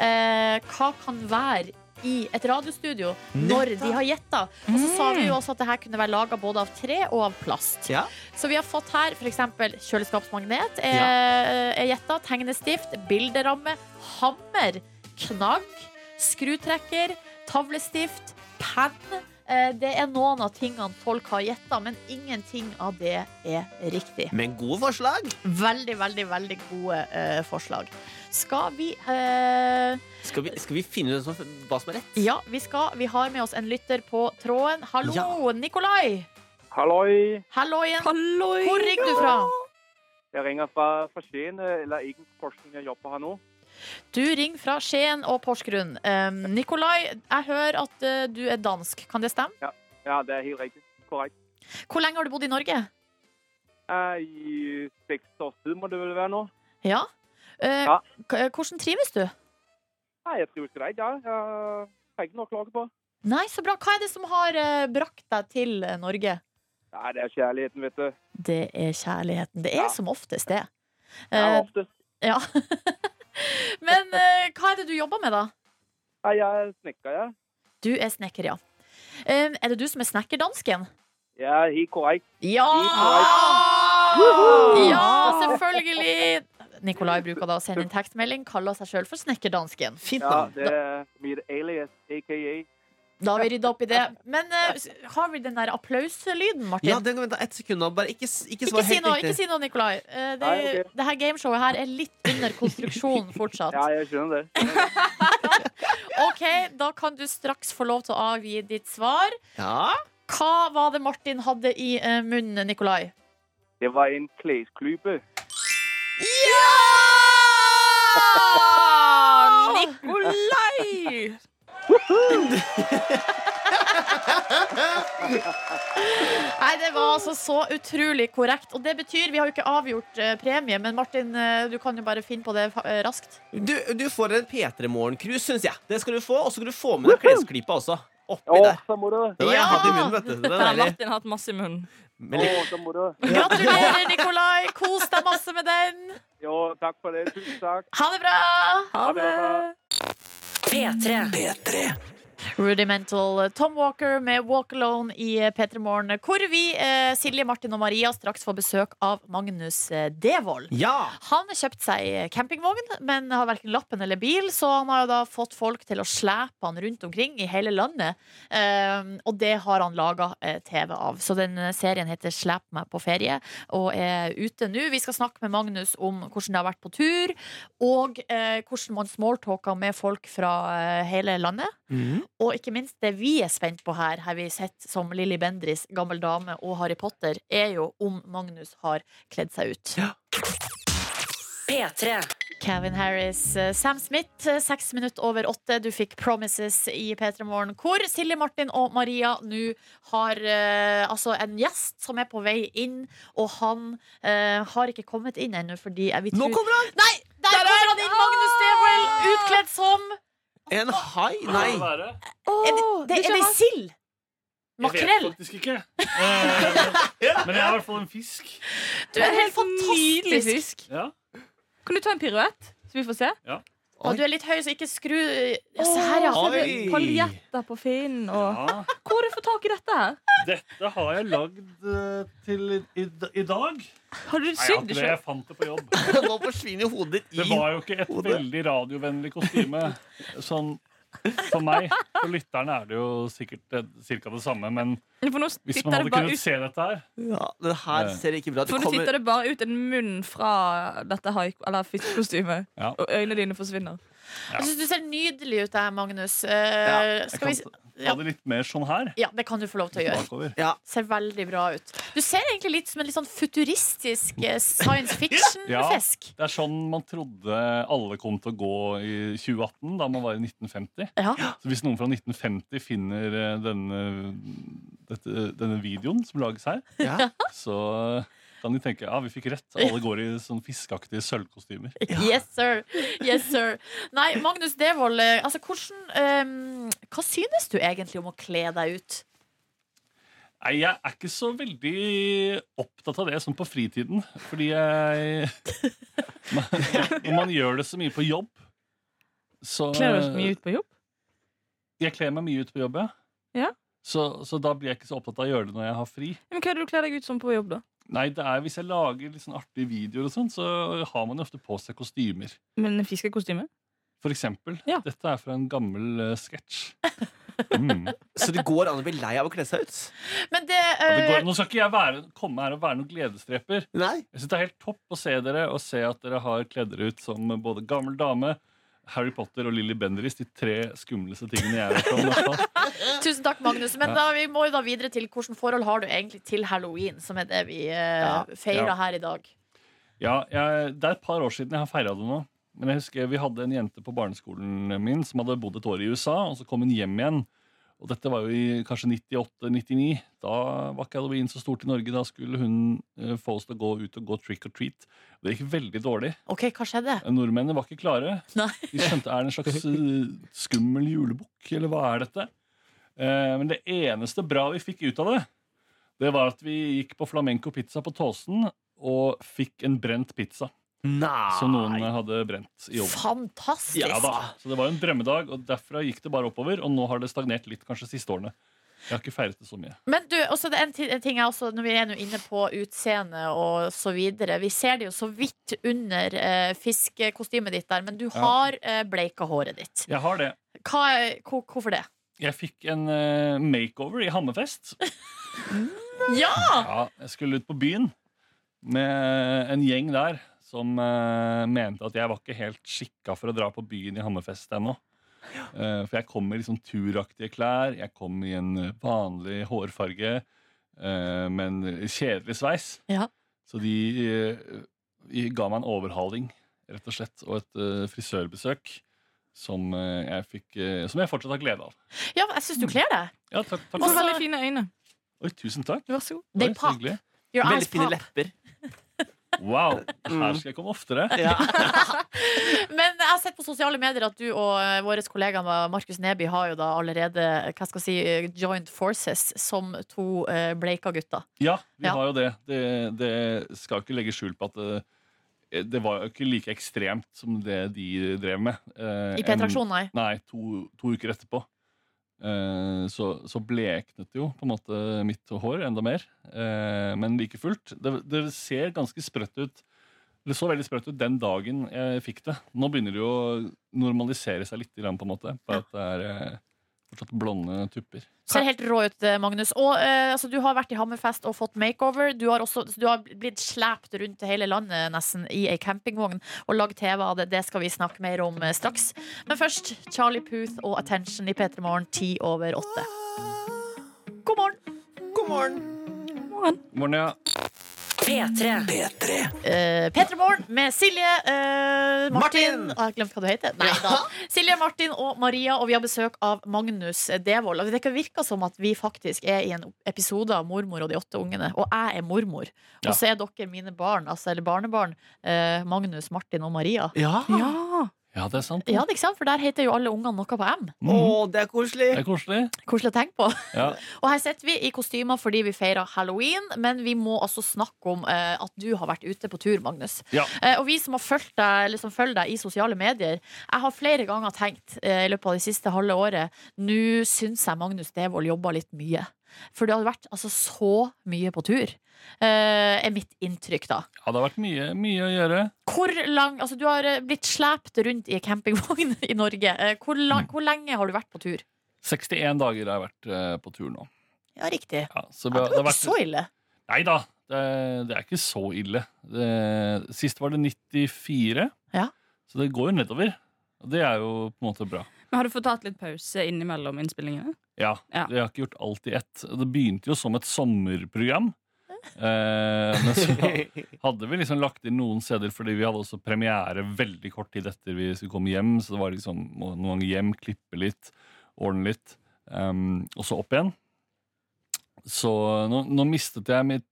S2: eh, hva kan være i et radiostudio når de har gjetta. Og så sa vi jo også at det her kunne være laga både av tre og av plast.
S3: Ja.
S2: Så vi har fått her f.eks. kjøleskapsmagnet er, er gjetta. Tegnestift, bilderamme, hammer, knagg, skrutrekker, tavlestift, penn. Eh, Det er noen av tingene folk har gjetta, men ingenting av det er riktig.
S3: Men gode forslag.
S2: Veldig, veldig, veldig gode uh, forslag. Skal vi eh,
S3: Skal vi, skal vi finne ut hva som er rett?
S2: Ja, vi skal. Vi har med oss en lytter på tråden. Hallo,
S3: Ja.
S2: Nikolai!
S1: Halloi!
S2: Hallo igjen.
S4: Halloi!
S2: Hvor ringer du fra?
S1: Jeg ringer fra, fra Skien, eh, eller egentlig Porsgrunn jeg jobber her nå.
S2: Du ringer fra Skien og Porsgrunn. Um, Nikolai, jeg hører at eh, du er dansk. Kan det stemme?
S1: Ja, det er helt riktig. Korrekt.
S2: Hvor lenge har du bodd i Norge?
S1: Eh, I seks år siden må det vel være nå.
S2: Ja. Eh,
S1: Ja.
S2: Hvordan trives du?
S1: Nei, jeg trives greit, ja. Jeg har ikke noe å klage på.
S2: Nei, så bra. Hva er det som har eh, brakt deg til eh, Norge?
S1: Nei, det er kjærligheten, vet du.
S2: Det er kjærligheten. Det er
S1: Ja.
S2: som oftest det.
S1: Ja,
S2: Eh,
S1: oftest.
S2: ja. Men eh, hva er det du jobber med, da?
S1: Nei, jeg er snekker, jeg.
S2: Du er snekker, ja. Eh, er det du som er snekkerdansken?
S1: Ja, he quite.
S2: Ja!
S1: Woohoo!
S2: Ja, selvfølgelig! Nikolai bruker da å sende inn tekstmelding, kaller seg sjøl for Snekkerdansken.
S3: Fint
S1: Ja, det er mitt alias, aka.
S2: Da har vi rydda opp i det. Men uh, har vi den der applauslyden, Martin?
S3: Ja, den kan vente ett sekund. Bare ikke, ikke svar
S2: ikke si
S3: helt
S2: noe,
S3: riktig.
S2: ikke si noe, Nikolai. Uh, det,
S1: Nei, okay.
S2: det her gameshowet her er litt under konstruksjon fortsatt.
S1: Ja, jeg skjønner det.
S2: Ok, Da kan du straks få lov til å avgi ditt svar.
S3: Ja.
S2: Hva var det Martin hadde i uh, munnen, Nikolai?
S1: Det var en klesklype.
S4: Nikolai!
S2: Nei, det var altså så utrolig korrekt. Og det betyr, vi har jo ikke avgjort eh, premie, men Martin, eh, du kan jo bare finne på det eh, raskt.
S3: Du, du får en P3 Morgen-cruise, syns jeg. Det skal du få. Og så skal du få med deg klesklypa også. Oppi
S1: Å,
S3: der.
S1: så må du.
S3: Den har jeg
S2: Ja!
S3: hatt i munnen, vet du.
S4: Det
S3: er
S4: har
S3: deilig.
S4: Martin hatt masse i munnen.
S2: Gratulerer, Nikolai. Kos deg masse med den.
S1: Jo, takk for det. Tusen takk.
S2: Ha det bra.
S4: Ha
S1: det.
S5: P3.
S2: Rudimental Tom Walker med Walk Alone i P3 Morgen, hvor vi, eh, Silje, Martin og Maria, straks får besøk av Magnus eh, Devold.
S3: Ja!
S2: Han har kjøpt seg campingvogn, men har verken lappen eller bil, så han har jo da fått folk til å slepe han rundt omkring i hele landet. Um, og det har han laga eh, TV av. Så den eh, serien heter Slep meg på ferie og er ute nå. Vi skal snakke med Magnus om hvordan det har vært på tur, og eh, hvordan man smalltalker med folk fra eh, hele landet.
S3: Mhm.
S2: Og ikke minst det vi er spent på her, har vi sett som Lilly Bendris, Gammel dame og Harry Potter, er jo om Magnus har kledd seg ut.
S5: P3.
S2: Kevin Harris, eh, Sam Smith, eh, seks minutter over åtte. Du fikk Promises i P3 Morgen, hvor Silje Martin og Maria nå har eh, altså en gjest som er på vei inn, og han eh, har ikke kommet inn ennå fordi jeg vil
S3: Nå kommer han!
S2: Nei! Der kommer han inn! Magnus Devold, utkledd som
S3: En hai? Nei.
S2: Er det, det, er det sild?
S6: Jeg vet
S2: Makrell?
S6: faktisk ikke. Eh, Men jeg er i hvert fall en fisk.
S2: Du er helt fantastisk.
S4: fisk.
S6: Ja.
S4: Kan du ta en piruett, så vi får se?
S2: Og du er litt høy, så ikke skru ja, Se her, ja.
S3: Oi.
S4: Paljetter på Finn og
S6: Ja,
S4: Hvor har du fått tak i dette her?
S6: dette har jeg lagd eh, til i, i, i dag.
S4: Har du sydd det sjøl?
S6: jeg fant det på jobb.
S3: Nå forsvinner jo hodet ditt
S6: Det var jo ikke et
S3: hodet.
S6: veldig radiovennlig kostyme. Sånn for meg. For lytterne er det jo sikkert ca. det samme. Men
S4: For nå
S6: hvis man hadde kunnet
S4: ut
S6: se dette her
S3: Ja, det her ser ikke bra ut.
S4: For nå
S3: kommer-
S4: titter det bare ut en munn fra dette haik, eller fiskekostymet,
S6: Ja.
S4: og øynene dine forsvinner.
S6: Ja.
S2: Jeg syns du ser nydelig ut der, Magnus. Uh,
S3: Ja,
S2: skal
S6: kan
S2: vi s-
S6: ta det litt mer sånn her.
S2: Ja, det kan du få lov til å gjøre.
S6: Bakover.
S3: Ja,
S2: Ser veldig bra ut. Du ser egentlig litt som en litt sånn futuristisk eh, science fiction-fisk.
S6: Det er sånn man trodde alle kom til å gå i 2018, da man var i 1950.
S2: Ja.
S6: Så hvis noen fra 1950 finner eh, denne, dette, denne videoen som lages her,
S3: ja.
S6: så kan de tenke ja, vi fikk rett. Alle går i sånn fiskeaktige sølvkostymer.
S2: Yes, sir. Yes, sir. Nei, Magnus Devold, eh, altså, hvordan, um, hva synes du egentlig om å kle deg ut?
S6: Nei, jeg er ikke så veldig opptatt av det sånn på fritiden. Fordi jeg man, Når man gjør det så mye på jobb, så
S4: Kler du deg mye ut på jobb?
S6: Jeg kler meg mye ut på jobb, ja.
S4: Ja.
S6: Så, så da blir jeg ikke så opptatt av å gjøre det når jeg har fri.
S4: Men Hva er det du kler deg ut som på jobb, da?
S6: Nei, det er Hvis jeg lager litt sånn artige videoer, og sånn, så har man jo ofte på seg kostymer.
S4: Men en fiskekostyme?
S6: For eksempel.
S4: Ja.
S6: Dette er fra en gammel uh, sketsj. Mm.
S3: Så det går an å bli lei av å kle seg ut?
S2: Men det,
S6: Ja, det
S2: eh,
S6: går, nå skal ikke jeg være, komme her og være noen gledesdreper.
S3: Nei.
S6: Jeg synes Det er helt topp å se dere og se at dere har kledd dere ut som både gammel dame, Harry Potter og Lilly Bendriss, de tre skumleste tingene jeg vet om.
S2: Tusen takk, Magnus. Men da, vi må jo da videre til hvilket forhold har du egentlig til halloween, som er det vi
S3: uh,
S2: feirer
S6: Ja.
S2: her i dag.
S6: Ja, jeg, Det er et par år siden jeg har feira det nå. Men jeg husker Vi hadde en jente på barneskolen min som hadde bodd et år i USA, og så kom hun hjem igjen. Og dette var jo i kanskje 98-99. Da var ikke halloween så stort i Norge. Da skulle hun eh, få oss til å gå ut og gå trick or treat. Og det gikk veldig dårlig.
S2: OK, hva skjedde?
S6: Nordmennene var ikke klare.
S2: Nei.
S6: De skjønte er det en slags eh, skummel julebukk, eller hva er dette? Eh, men det eneste bra vi fikk ut av det, det var at vi gikk på flamenco pizza på Tåsen og fikk en brent pizza
S3: Nei.
S6: som noen hadde brent i ovnen.
S2: Fantastisk!
S6: Ja da, Så det var en drømmedag, og derfra gikk det bare oppover. Og nå har det stagnert litt kanskje siste årene. Jeg har ikke feiret det så mye.
S2: Men du, også det er en, en ting jeg også, når vi er nå inne på utseende og så videre Vi ser det jo så vidt under eh, fiskekostymet ditt der, men du har eh, bleika håret ditt.
S6: Jeg har det.
S2: Hva, er- hvor, hvorfor det?
S6: Jeg fikk en eh, makeover i Hammerfest.
S2: Ja!
S6: Ja, jeg skulle ut på byen med en gjeng der som uh, mente at jeg var ikke helt skikka for å dra på byen i Hammerfest ennå. Eh, for jeg kom med liksom turaktige klær, jeg kom i en eh, vanlig hårfarge, uh, men kjedelig sveis.
S2: Ja.
S6: Så de, eh, de ga meg en overhaling, rett og slett, og et eh, frisørbesøk. Som eh, jeg, fikk, eh, som jeg fortsatt har glede av.
S2: ja, jeg syns du kler deg.
S6: Ja, takk, takk.
S4: Og
S2: så
S4: veldig fine øyne.
S6: Oi, tusen takk.
S4: Vær så god.
S6: Oi, så
S2: Your
S3: Veldig
S2: eyes
S3: fine
S2: pop.
S3: lepper.
S6: Wow, her skal jeg komme oftere.
S3: Ja.
S2: Men jeg har sett på sosiale medier at du og eh, vår kollega Markus Neby har jo da allerede hva skal jeg si, eh, joined forces som to eh, bleika gutter.
S6: Ja, vi
S2: Ja.
S6: har jo det. det. Det skal ikke legge skjul på at det, det var jo ikke like ekstremt som det de drev med. Eh,
S2: I P-traksjonen, nei.
S6: Nei, to, to uker etterpå. Eh, så, så bleknet jo på en måte mitt hår enda mer. Eh, men like fullt. Det, det ser ganske sprøtt ut. Det så veldig sprøtt ut den dagen jeg fikk det. Nå begynner det jo å normalisere seg litt, på en måte. På at det er eh, fortsatt blonde tupper.
S2: Ser helt rå ut, eh, Magnus. Og eh, altså, Du har vært i Hammerfest og fått makeover. Du har, også, du har blitt slept rundt til hele landet nesten i ei campingvogn og lagd TV av det. Det skal vi snakke mer om eh, straks. Men først Charlie Puth og Attention i P3 Morgen ti over åtte. God morgen!
S3: God morgen.
S6: God Morgen, ja.
S5: P3.
S2: Uh, P3 Morgen med Silje, uh, Martin
S3: Martin!
S2: Har jeg glemt hva du heter? Nei da. Silje, Martin og Maria, og vi har besøk av Magnus Devold. Det kan virke som at vi faktisk er i en episode av Mormor og de åtte ungene. Og jeg er mormor.
S6: Ja.
S2: Og så er dere mine barn, altså, eller barnebarn, uh, Magnus, Martin og Maria.
S3: Ja.
S4: Ja.
S6: Ja, det er sant.
S2: Ja, det er ikke sant? For der heter jo alle ungene noe på M.
S6: Mm.
S3: Å, det er koselig!
S6: Det er koselig.
S2: Koselig å tenke på.
S6: Ja.
S2: Og her sitter vi i kostymer fordi vi feirer halloween, men vi må altså snakke om eh, at du har vært ute på tur, Magnus.
S6: Ja.
S2: Eh, og vi som har fulgt deg, eller som følger deg i sosiale medier, jeg har flere ganger tenkt eh, i løpet av det siste halve året Nå syns jeg Magnus Devold jobba litt mye. For det har vært altså så mye på tur. Eh, er mitt inntrykk, da.
S6: ja, det har vært mye, mye å gjøre.
S2: Hvor lang, altså Du har eh, blitt slept rundt i campingvogn i Norge. Eh, hvor, lang, hvor lenge har du vært på tur?
S6: 61 dager har jeg vært på tur nå.
S2: Ja, riktig.
S6: Ja, så
S2: Ja,
S6: vi
S2: det
S6: har- det
S2: var ikke så ille.
S6: Nei da, det, det er ikke så ille. Det, sist var det 94,
S2: Ja.
S6: så det går jo nedover. Og det er jo på en måte bra.
S4: Men Har du fått tatt litt pause innimellom innspillingene?
S6: Ja,
S4: Ja.
S6: Jeg har ikke gjort alt i ett. Det begynte jo som et sommerprogram. Eh, men så hadde vi liksom lagt inn noen steder fordi vi hadde også premiere veldig kort tid etter vi skulle komme hjem. Så det var liksom noen ganger hjem, klippe litt, ordne litt, um, og så opp igjen. Så nå, nå mistet jeg mitt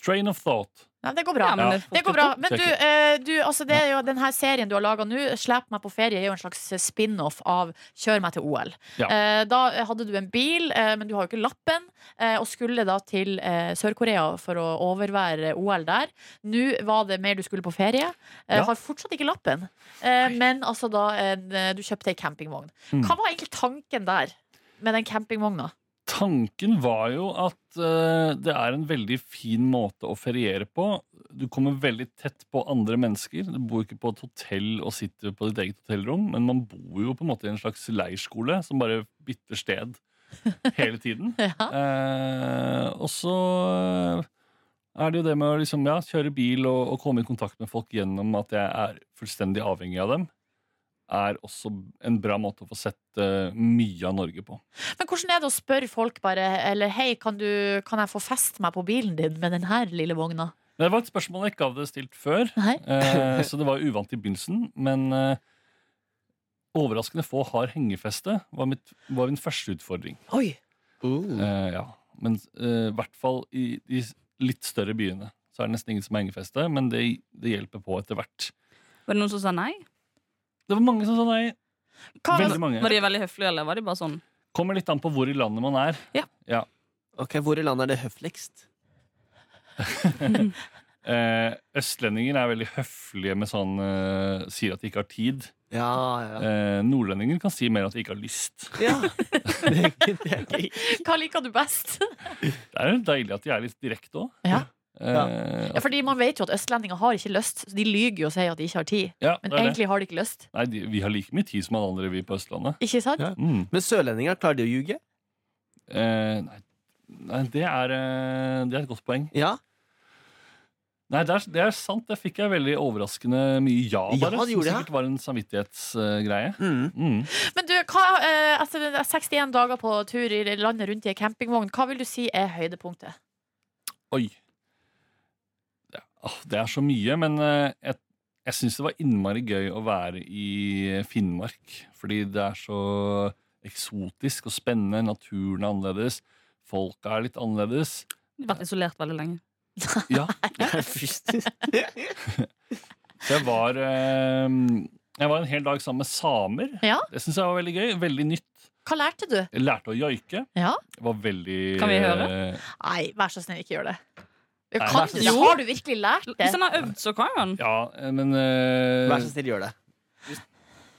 S6: train of thought.
S2: Nei, det går bra.
S4: Ja, men
S6: Ja.
S4: det,
S2: går bra. Men du, eh, du altså det er jo den her serien du har laga nå, 'Slep meg på ferie', er jo en slags spin-off av 'Kjør meg til OL'.
S6: Ja.
S2: Eh, da hadde du en bil, eh, men du har jo ikke lappen, eh, og skulle da til eh, Sør-Korea for å overvære OL der. Nå var det mer du skulle på ferie. Eh,
S6: Ja.
S2: Har fortsatt ikke lappen, eh, men altså da eh, du kjøpte ei campingvogn.
S6: Mm.
S2: Hva var egentlig tanken der med den campingvogna?
S6: Tanken var jo at uh, det er en veldig fin måte å feriere på. Du kommer veldig tett på andre mennesker. Du bor ikke på et hotell og sitter på ditt eget hotellrom, men man bor jo på en måte i en slags leirskole som bare bytter sted hele tiden.
S2: Ja.
S6: uh, og så er det jo det med å liksom, ja, kjøre bil og, og komme i kontakt med folk gjennom at jeg er fullstendig avhengig av dem, er også en bra måte å få sett uh, mye av Norge på.
S2: Men hvordan er det å spørre folk bare Eller hei, kan, du, kan jeg få feste meg på bilen din med den her lille vogna?
S6: Det var et spørsmål jeg ikke hadde stilt før, eh, så det var uvant i begynnelsen. Men uh, overraskende få har hengefeste, var, mitt, var min første utfordring.
S2: Oi!
S3: Uh.
S6: Eh, ja. Men i hvert fall i de litt større byene så er det nesten ingen som har hengefeste, men det, det hjelper på etter hvert.
S4: Var det noen som sa nei?
S6: Det var mange som sa nei.
S2: Hva,
S6: Veldig mange.
S4: Var de veldig høflige, eller var de bare sånn
S6: Kommer litt an på hvor i landet man er.
S3: Ok, Hvor i landet er det høfligst?
S6: Eh, østlendinger er veldig høflige med sånn eh, Sier at de ikke har tid.
S3: Ja, ja.
S6: Eh, nordlendinger kan si mer at de ikke har lyst.
S3: ja. Det er det er
S2: hva liker du best?
S6: Det er deilig at de er litt direkte òg.
S2: Ja.
S6: Eh,
S2: Ja, fordi man vet jo at østlendinger har ikke lyst, så de lyger jo og sier at de ikke har tid.
S6: ja,
S2: Men
S6: det.
S2: egentlig har de ikke lyst.
S6: Nei, de, vi har like mye tid som alle andre, vi på Østlandet.
S2: Ikke sant?
S3: Ja.
S6: Mm.
S3: Men sørlendinger, klarer de å ljuge?
S6: Eh, nei, nei det, er, eh, det er et godt poeng.
S3: Ja.
S6: Nei, det er, det er sant. Der fikk jeg veldig overraskende mye ja,
S3: Ja,
S6: bare.
S3: det gjorde
S6: som sikkert var en samvittighetsgreie.
S3: Mm.
S6: Mm.
S2: Men du, hva, eh, etter 61 dager på tur i landet rundt i ei campingvogn, hva vil du si er høydepunktet?
S6: Oi. Det, det er så mye, men eh, jeg, jeg syns det var innmari gøy å være i Finnmark. Fordi det er så eksotisk og spennende. Naturen er annerledes. Folka er litt annerledes.
S4: Du har vært isolert veldig lenge.
S6: Ja, så jeg var eh, Jeg var en hel dag sammen med samer.
S2: Ja.
S6: Det syns jeg var veldig gøy. Veldig nytt.
S2: Hva lærte du?
S6: Jeg lærte å joike.
S2: Ja?
S6: Det var veldig
S4: Kan vi høre?
S6: eh,
S2: Nei, vær så snill, ikke gjør det.
S6: Nei,
S2: Kan du? Har du virkelig lært det?
S4: Hvis han har øvd, så kan han.
S6: Ja, men eh,
S3: Vær så snill, gjør det.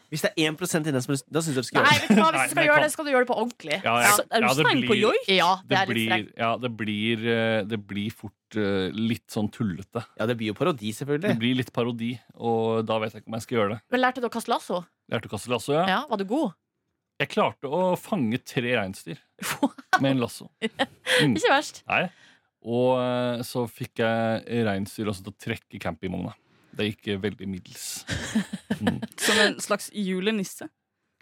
S3: Hvis, det er 1 inne, da syns jeg du skal gjøre det.
S2: vet du hva, hvis du skal gjøre det, skal du gjøre det på ordentlig.
S6: Ja, jeg,
S4: Så er du
S6: ja, det
S4: streng på joik?
S2: Ja, det
S6: Det
S2: er litt
S6: ja, det blir, eh, det blir fort uh, litt sånn tullete.
S3: Ja, det blir jo parodi, selvfølgelig.
S6: Det blir litt parodi, og da vet jeg ikke om jeg skal gjøre det.
S2: Men lærte du å kaste lasso?
S6: Lærte å kaste lasso, ja.
S2: Ja, Var du god?
S6: Jeg klarte å fange tre reinsdyr med en lasso. Mm.
S2: Ikke verst.
S6: Nei. Og eh, så fikk jeg reinsdyr også til å trekke campingvogna. Det gikk eh, veldig middels. Mm.
S4: Som en slags julenisse.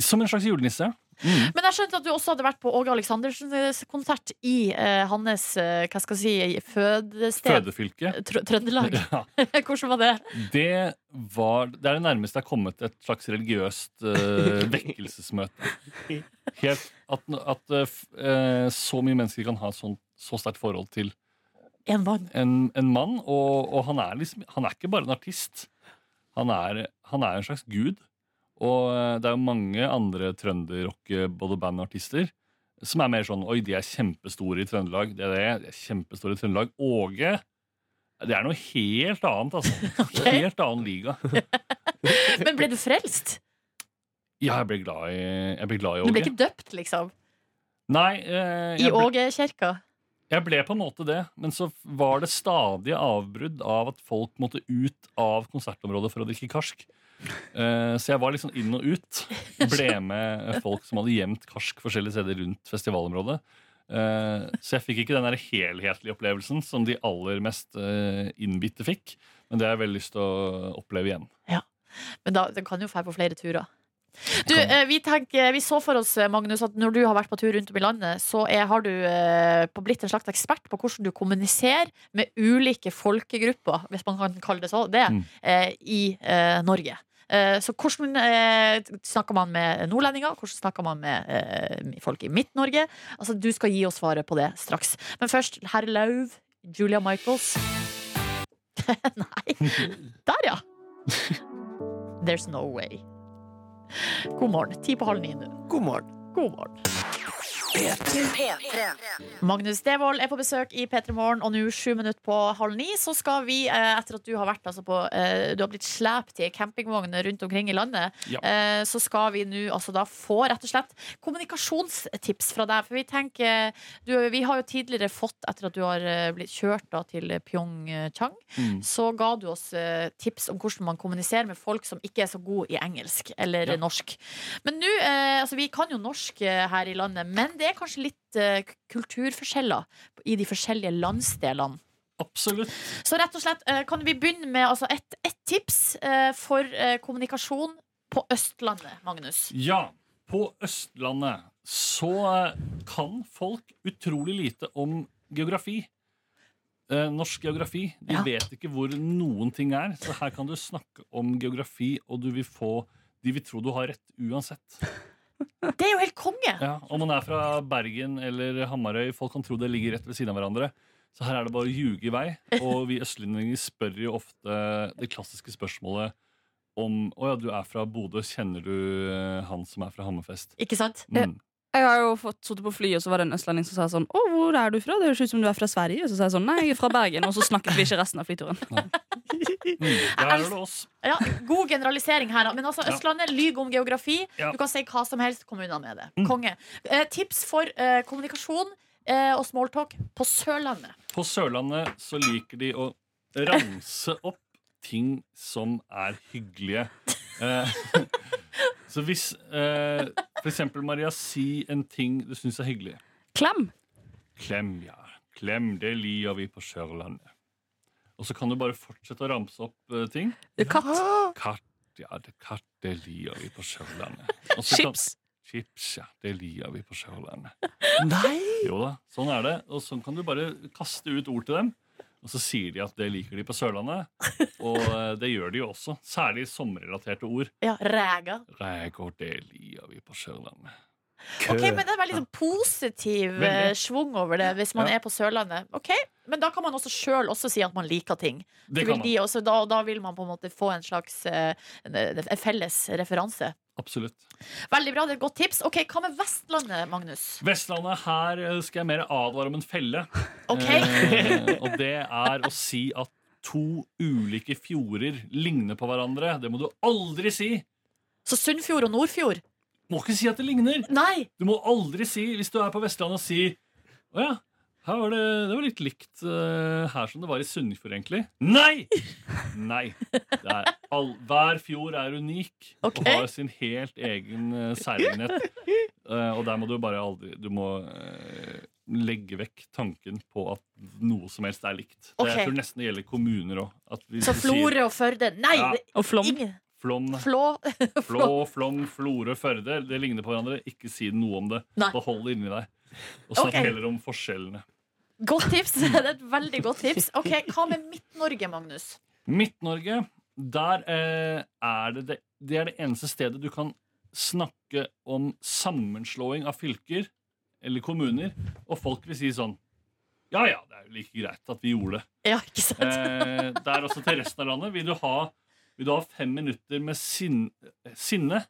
S6: Som en slags julenisse. Mm.
S2: Men jeg skjønte at du også hadde vært på Åge Aleksandersens konsert i eh, hans eh, hva skal jeg si, fødested.
S6: Fødefylke.
S2: Tr Trøndelag.
S6: Ja,
S2: Hvordan var det?
S6: det var Det er det nærmeste jeg har kommet et slags religiøst eh, vekkelsesmøte. Helt At, at eh, eh, så mye mennesker kan ha sånt, så sterkt forhold til
S2: En mann.
S6: en, en mann. Og, og han er liksom Han er ikke bare en artist. Han er, han er en slags gud. Og eh, det er jo mange andre trønderrock, både band og artister, som er mer sånn Oi, de er kjempestore i Trøndelag. Det er det. De er kjempestore i Trøndelag. Åge det er noe helt annet, altså.
S2: Okay.
S6: Helt annen liga.
S2: Men ble du frelst?
S6: Ja, jeg ble glad i, jeg ble glad i
S2: Du ble ikke døpt, liksom?
S6: Nei, eh,
S2: I Ågekirka?
S6: Jeg ble på en måte det, men så var det stadige avbrudd av at folk måtte ut av konsertområdet for å drikke karsk. Uh, så jeg var liksom inn og ut. Ble med folk som hadde gjemt karsk forskjellige steder rundt festivalområdet. Uh, så jeg fikk ikke den der helhetlige opplevelsen som de aller mest uh, innbitte fikk. Men det har jeg veldig lyst til å oppleve igjen.
S2: Ja, Men da, den kan jo dra på flere turer. Du, eh, vi, tenker, vi så for oss, eh, Magnus, at når du har vært på tur rundt om i landet, så er, har du eh, blitt en slags ekspert på hvordan du kommuniserer med ulike folkegrupper, hvis man kan kalle det så, det,
S6: Mm.
S2: eh, i eh, Norge. Eh, så hvordan snakker man med nordlendinger? Hvordan snakker man med folk i Midt-Norge? Altså, du skal gi oss svaret på det straks. Men først herr Lauv, Julia Michaels. Nei. Der, ja. There's no way. God morgen. Ti på halv ni nå.
S3: God morgen.
S2: God morgen.
S5: P3.
S2: Magnus Devold er på besøk i P3 Morgen, og nå sju minutter på halv ni, så skal vi, eh, etter at du har vært altså på eh, Du har blitt slept i campingvogn rundt omkring i landet,
S6: Ja.
S2: eh, så skal vi nå altså da få rett og slett kommunikasjonstips fra deg. For vi tenker du, Vi har jo tidligere fått, etter at du har blitt kjørt da til Pyeongchang,
S6: Mm.
S2: så ga du oss tips om hvordan man kommuniserer med folk som ikke er så gode i engelsk eller
S6: Ja.
S2: norsk. Men nå, altså vi kan jo norsk her i landet, men det er kanskje litt uh, kulturforskjeller i de forskjellige landsdelene.
S6: Absolutt.
S2: Så rett og slett uh, kan vi begynne med altså, ett et tips uh, for kommunikasjon på Østlandet, Magnus.
S6: Ja, på Østlandet så kan folk utrolig lite om geografi. Norsk geografi. De
S2: Ja.
S6: vet ikke hvor noen ting er. Så her kan du snakke om geografi, og du vil få De vil tro du har rett uansett.
S2: Det er jo helt konge!
S6: Ja, om man er fra Bergen eller Hamarøy, folk kan tro det ligger rett ved siden av hverandre. Så her er det bare å ljuge i vei. Og vi østlendinger spør jo ofte det klassiske spørsmålet om Å ja, du er fra Bodø. Kjenner du eh, han som er fra Hammerfest?
S2: Ikke sant?
S6: Mm.
S4: Jeg har jo fått sittet på fly, og så var det en østlending som sa sånn Å, hvor er du fra? Det høres ut som du er fra Sverige. Og så sa jeg sånn Nei, jeg er fra Bergen. Og så snakket vi ikke resten av flyturen.
S6: Mm. Det oss.
S2: Ja, god generalisering her. Men altså,
S6: Ja.
S2: Østlandet lyver om geografi.
S6: Ja.
S2: Du kan si hva som helst, kom unna med det.
S6: Mm.
S2: Konge. Eh, tips for eh, kommunikasjon eh, og smalltalk på Sørlandet.
S6: På Sørlandet så liker de å ramse opp ting som er hyggelige. Eh, så hvis eh, eksempel Maria, si en ting du syns er hyggelig.
S4: Klem.
S6: Klem, ja. Klem, det liker vi på Sørlandet. Og så kan du bare fortsette å ramse opp eh, ting.
S4: Katt.
S6: Katt, ja, det, katt, det liker vi på Sørlandet. Chips. kan-
S4: Chips.
S6: Chips, ja, det liker vi på Sørlandet.
S3: Nei!
S6: Jo da, sånn er det. Og sånn kan du bare kaste ut ord til dem. Og så sier de at det liker de på Sørlandet. Og eh, det gjør de jo også. Særlig sommerrelaterte ord.
S2: Ja, Ræga.
S6: Rægård, det liker vi på Sørlandet.
S2: Ok, men Det er veldig sånn positiv
S6: Veldig.
S2: eh, schwung over det hvis man
S6: Ja.
S2: er på Sørlandet. Ok, Men da kan man også sjøl også si at man liker ting.
S6: Det
S2: vil
S6: kan man.
S2: de også, da, da vil man på en måte få en slags eh, en, en felles referanse.
S6: Absolutt.
S2: Veldig bra, det er et godt tips. Ok, Hva med Vestlandet, Magnus?
S6: Vestlandet, her eh, skal jeg mer advare om en felle.
S2: Ok,
S6: Eh, og det er å si at to ulike fjorder ligner på hverandre. Det må du aldri si.
S2: Så Sunnfjord og Nordfjord?
S6: Må ikke si at det ligner.
S2: Nei!
S6: Du må aldri si, hvis du er på Vestlandet, si Å ja, her var det, det var litt likt uh, her som det var i Sunnfjord, egentlig. Nei! Nei. Det er all, hver fjord er unik
S2: okay.
S6: og har sin helt egen uh, særegenhet. Uh, og der må du bare aldri Du må eh, legge vekk tanken på at noe som helst er likt. Det,
S2: Ok.
S6: Jeg tror nesten det gjelder kommuner òg.
S2: Så Florø og Førde? Nei!
S6: Ja.
S4: Og flom.
S2: Ingen.
S6: Flom,
S2: Flå.
S6: Flå, Flom, Florø, Førde. Det ligner på hverandre. Ikke si noe om det.
S2: Nei.
S6: Behold det inni deg. Og snakk
S2: okay.
S6: heller om forskjellene.
S2: Godt tips. Det er et veldig godt tips. Ok, Hva med Midt-Norge, Magnus?
S6: Midt-Norge, der eh, er det, det Det er det eneste stedet du kan snakke om sammenslåing av fylker eller kommuner, og folk vil si sånn Ja ja, det er jo like greit at vi gjorde det.
S2: Ja, ikke sant?
S6: Eh, der også til resten av landet vil du ha Vil du ha fem minutter med sin, sinne,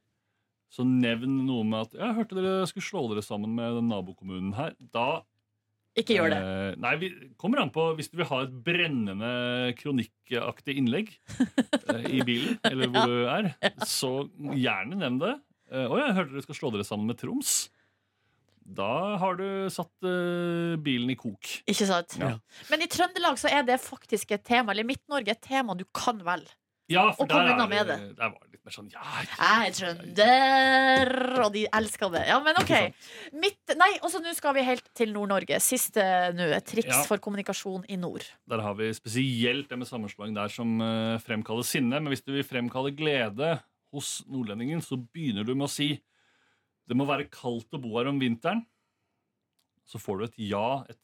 S6: så nevn noe med at Jeg hørte dere skulle slå dere sammen med den nabokommunen her. Da
S2: Ikke gjør det.
S6: Uh, nei, vi kommer an på Hvis du vil ha et brennende kronikkaktig innlegg uh, i bilen, eller hvor du er, så gjerne nevn det. Eh, og jeg hørte dere skal slå dere sammen med Troms. Da har du satt bilen i kok.
S2: Ikke sant?
S6: Ja.
S2: Men i Trøndelag så er det faktisk et tema, eller Midt-Norge et tema du kan vel.
S6: Ja, for der, er der var det litt mer sånn Ja,
S2: Jeg er trønder, og de elsker det. Ja, men OK. Mitt, nei, og så nå skal vi helt til Nord-Norge. Siste nå. Et triks
S6: Ja.
S2: for kommunikasjon i nord.
S6: Der har vi spesielt det med sammenslåing der som uh, fremkaller sinne. Men hvis du vil fremkalle glede hos nordlendingen, så begynner du med å si det må være kaldt å bo her om vinteren. Så får du et ja, et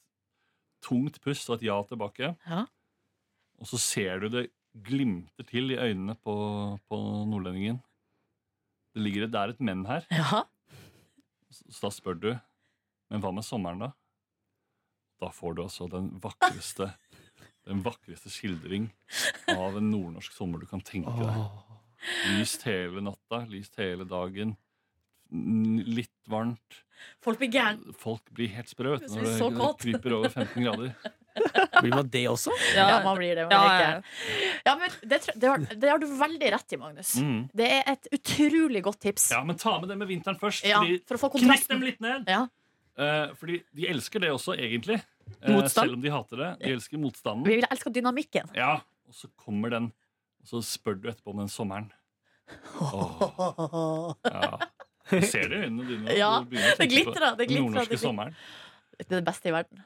S6: tungt pust og et ja tilbake.
S2: Ja.
S6: Og så ser du det glimter til i øynene på, på nordlendingen. Det ligger det er et men her.
S2: Ja.
S6: Så, så da spør du Men hva med sommeren, da? Da får du altså den vakreste Den vakreste skildring av en nordnorsk sommer du kan tenke deg. Lyst hele natta, lyst hele dagen. Litt varmt.
S2: Folk blir gæren.
S6: Folk blir helt sprø vet
S2: Det
S6: når det kryper over 15 grader.
S3: Blir man det også?
S2: Ja, man blir det. Man
S4: Ja, ja.
S2: Ja, men det, det, har, det har du veldig rett i, Magnus.
S6: Mm.
S2: Det er et utrolig godt tips.
S6: Ja, Men ta med det med vinteren først.
S2: Ja, for å få Knekk
S6: dem litt ned!
S2: Ja.
S6: Eh, fordi de elsker det også, egentlig.
S2: Uh,
S6: selv om de hater det. De elsker motstanden.
S2: Vi vil elske dynamikken.
S6: Ja, og så kommer den, og så spør du etterpå om den sommeren. Åh, ja. Du ser det i øynene dine.
S2: Ja,
S6: Du begynner
S2: det glitrer,
S6: den nordnorske sommeren.
S2: Det er det beste i verden.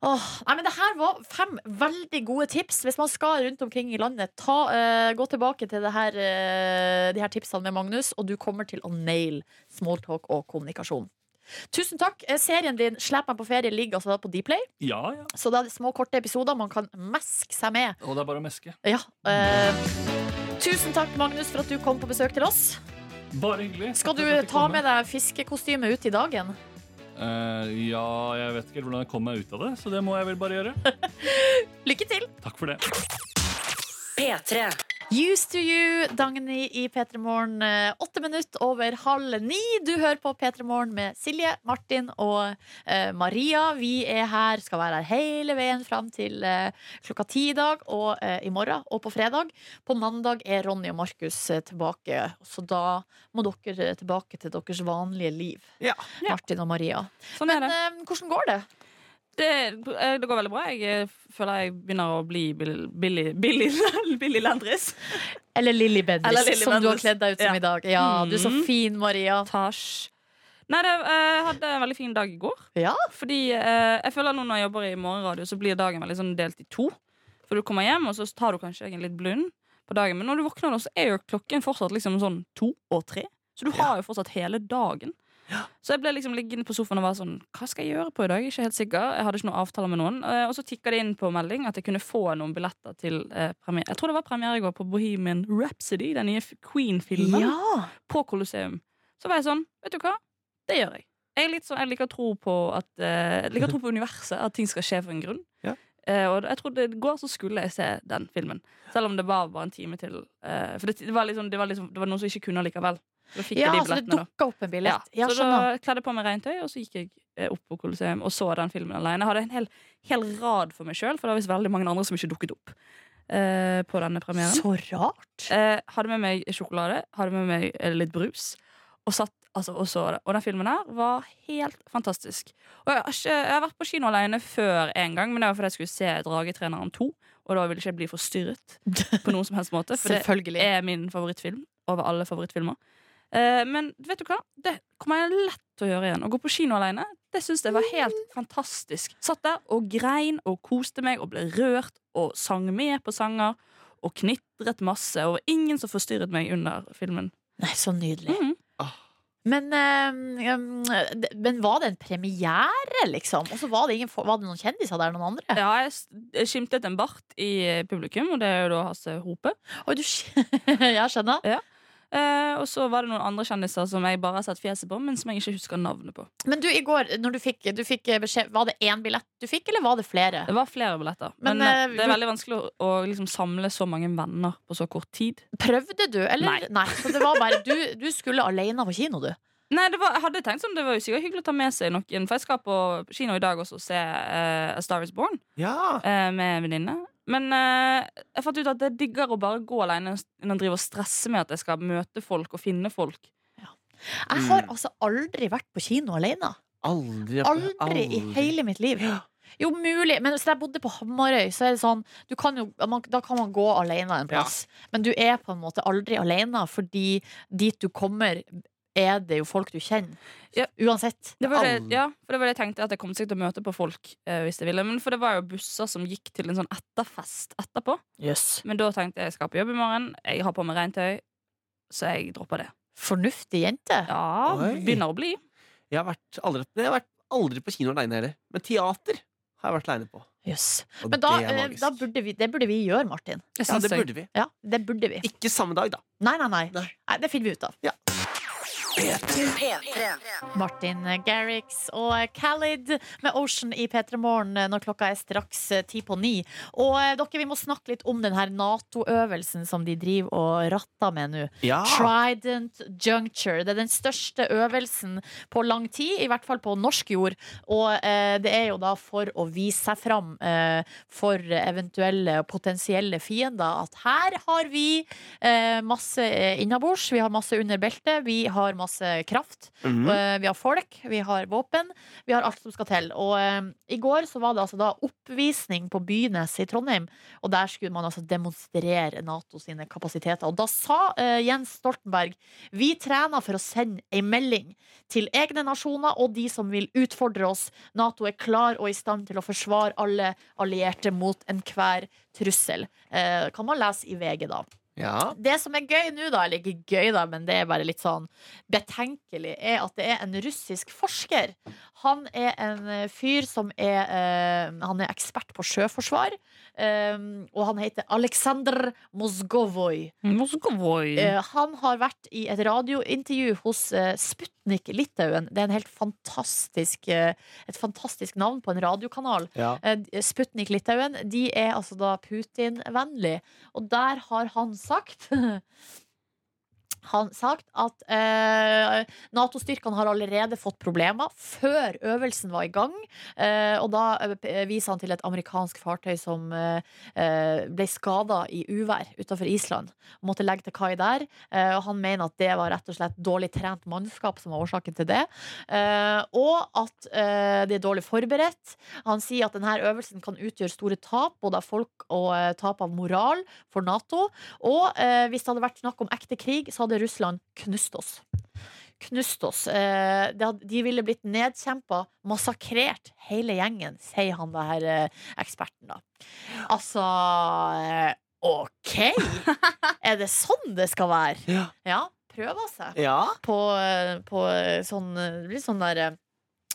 S2: Åh, nei, men det her var fem veldig gode tips. Hvis man skal rundt omkring i landet, ta, uh, gå tilbake til det her, uh, de her tipsene med Magnus, og du kommer til å naile smalltalk og kommunikasjon. Tusen takk. Eh, Serien din 'Slep meg på ferie ligger altså på Dplay.
S6: Ja, ja.
S2: Så det er små, korte episoder man kan meske seg med.
S6: Og det er bare å meske.
S2: Ja. Uh, tusen takk, Magnus, for at du kom på besøk til oss.
S6: Bare hyggelig.
S2: Skal du ta med deg fiskekostyme ut i dagen?
S6: Eh, ja, jeg vet ikke helt hvordan jeg kommer meg ut av det, så det må jeg vel bare gjøre.
S2: Lykke til!
S6: Takk for det.
S5: P3.
S2: Used to you, Dagny i P3 Morgen. eh, Åtte minutter over halv ni. Du hører på P3 Morgen med Silje, Martin og eh, Maria. Vi er her, skal være her hele veien fram til eh, klokka ti i dag og eh, i morgen og på fredag. På mandag er Ronny og Markus eh, tilbake, så da må dere tilbake til deres vanlige liv.
S3: Ja.
S2: Martin og Maria.
S4: Sånn er
S2: Men eh, hvordan går det?
S4: Det. eh, Det går veldig bra. Jeg eh, føler jeg begynner å bli Billy, Billy, Billy, Landris.
S2: Eller Lilly Bendriss, som du har kledd deg ut som
S4: Ja.
S2: i dag. Ja, du er så
S4: Mm.
S2: fin, Maria.
S4: Tasj. Nei, det, eh, jeg hadde en veldig fin dag i går.
S2: Ja.
S4: Fordi jeg føler nå når jeg jobber i morgenradio, så blir dagen veldig sånn delt i to. For du kommer hjem, og så tar du kanskje en litt blund på dagen. Men når du våkner, så er jo klokken fortsatt liksom sånn to og tre. Så du har jo fortsatt hele dagen. Så jeg ble liksom liggende på sofaen og var sånn Hva skal jeg gjøre på i dag? Ikke helt sikker. Jeg hadde ikke noen avtale med noen. Eh, Og så tikka det inn på melding at jeg kunne få noen billetter til eh, premiere. Jeg tror det var premiere i går på Bohemian Rhapsody, den nye Queen-filmen
S2: Ja.
S4: på Colosseum. Så var jeg sånn, vet du hva? Det gjør jeg. Jeg, sånn, jeg liker å tro på at eh, Jeg liker å tro på universet, at ting skal skje for en grunn.
S3: Ja.
S4: Eh, og jeg trodde i går så skulle jeg se den filmen. Selv om det var bare en time til. Eh, for det, det, var liksom, det, var liksom, det var noen som ikke kunne likevel.
S2: Ja,
S4: de
S2: så det
S4: billettene,
S2: dukka opp en billett. Ja,
S4: så da kledde jeg på meg regntøy, og så gikk jeg eh, opp på Colosseum og så den filmen alene. Jeg hadde en hel, hel rad for meg sjøl, for det var visst veldig mange andre som ikke dukket opp eh, på denne premieren.
S2: Så rart.
S4: Eh, hadde med meg sjokolade, hadde med meg eh, litt brus. Og satt altså, og så det. Og den filmen her var helt fantastisk. Og jeg jeg har vært på kino alene før en gang, men det var fordi jeg skulle se Dragetreneren 2. Og da ville jeg ikke bli forstyrret på noen som helst måte. For det er min favorittfilm over alle favorittfilmer. Eh, men vet du hva? Det kommer jeg lett til å gjøre igjen. Å gå på kino alene, det syns jeg var helt fantastisk. Satt der og grein og koste meg og ble rørt og sang med på sanger. Og knitret masse. Og ingen som forstyrret meg under filmen.
S2: Nei, så nydelig.
S4: Mhm.
S2: Men, eh, um, men var det en premiere, liksom? Og så var det, ingen, var det noen kjendiser der? Noen andre?
S4: Ja, jeg skimtet en bart i publikum, og det er jo da Hasse Hope.
S2: Oi, du, jeg skjønner.
S4: Eh, og så var det noen andre kjendiser som jeg bare har sett fjeset på, men som jeg ikke husker navnet på.
S2: Men du, i går, når du fikk, du fikk beskjed Var det én billett du fikk, eller var det flere?
S4: Det var flere billetter.
S2: Men,
S4: Men, eh,
S2: eh,
S4: det er veldig vanskelig å, å liksom samle så mange venner på så kort tid.
S2: Prøvde du, eller?
S4: Nei.
S2: Så det var bare Du, du skulle alene på kino, du?
S4: Nei, det var, jeg hadde tenkt sånn, det var jo sikkert hyggelig å ta med seg noen, for jeg skal på kino i dag også og se uh, A Star Is Born
S3: Ja.
S4: uh, med en venninne. Men eh, jeg fant ut at det er diggere å bare gå alene enn å drive og stresse med at jeg skal møte folk og finne folk.
S2: Jeg har altså aldri vært på kino alene.
S3: Aldri.
S2: Aldri i hele mitt liv. Jo, mulig. Men hvis jeg bodde på Hamarøy, så er det sånn du kan jo, man, Da kan man gå alene en plass. Men du er på en måte aldri alene, fordi dit du kommer, er det jo folk du kjenner.
S4: Ja.
S2: Uansett.
S4: Det var det, ja, for det var det jeg tenkte at jeg kom sikkert til å møte på folk eh, hvis jeg ville. Men for det var jo busser som gikk til en sånn etterfest etterpå.
S2: Yes.
S4: Men da tenkte jeg jeg skal på jobb i morgen, jeg har på meg regntøy, så jeg dropper det.
S2: Fornuftig jente.
S4: Ja,
S3: Oi.
S4: begynner å bli.
S3: Jeg har vært aldri, jeg har vært aldri på kino aleine heller. Men teater har jeg vært aleine på.
S2: Yes. Men da,
S3: det
S2: eh, da burde vi, det burde vi gjøre, Martin.
S3: Ja, det burde vi.
S2: Ja, det burde vi.
S3: Ikke samme dag, da.
S2: Nei, nei, nei.
S3: Nei.
S2: nei det finner vi ut av.
S5: P3.
S2: Martin Garrix og Khalid med Ocean i P3 Morgen når klokka er straks ti på ni. Og eh, dere, vi må snakke litt om den her Nato-øvelsen som de driver og ratter med nå.
S3: Ja.
S2: Trident Juncture. Det er den største øvelsen på lang tid, i hvert fall på norsk jord. Og eh, det er jo da for å vise seg fram eh, for eventuelle potensielle fiender at her har vi eh, masse eh, innabords, vi har masse under beltet, vi har masse kraft.
S3: Mm
S2: -hmm. Vi har folk, vi har våpen, vi har alt som skal til. Og eh, i går så var det altså da oppvisning på Bynes i Trondheim, og der skulle man altså demonstrere Nato sine kapasiteter. Og da sa uh, Jens Stoltenberg vi trener for å sende ei melding til egne nasjoner og de som vil utfordre oss. Nato er klar og i stand til å forsvare alle allierte mot enhver trussel. Uh, kan man lese i VG, da.
S3: Ja.
S2: Det som er gøy nå, da, eller ikke gøy, da, men det er bare litt sånn betenkelig, er at det er en russisk forsker. Han er en eh, fyr som er eh, Han er ekspert på sjøforsvar. Eh, og han heter Aleksandr Mozgovoj.
S4: Mozgovoj.
S2: Uh, han har vært i et radiointervju hos uh, Sputnik Litauen. Det er en helt fantastisk, uh, et fantastisk navn på en radiokanal.
S3: ja.
S2: Sputnik Litauen De er altså da Putin-vennlig Og der har han sagt Han sagt at eh, Nato-styrkene har allerede fått problemer Før øvelsen var i gang. Eh, Og da eh, viser han til et amerikansk fartøy Som eh, eh, ble skadet i uvær Utenfor Island. Og Måtte legge til kai der. Eh, Og han mener at det var rett og slett Dårlig trent mannskap som var årsaken til det. Og at det er dårlig forberedt. Han sier at denne øvelsen kan utgjøre store tap, både av folk og tap av moral for Nato. Og hvis det hadde vært snakk om ekte krig, så hadde Russland knust oss. Knust oss. Eh, hadde, de ville blitt nedkjempa, massakrert, hele gjengen, sier han det her eh, eksperten, da. Altså eh, OK! er det sånn det skal være?
S3: Ja.
S2: Ja, prøver seg
S3: ja.
S2: på, på sånn Litt sånn der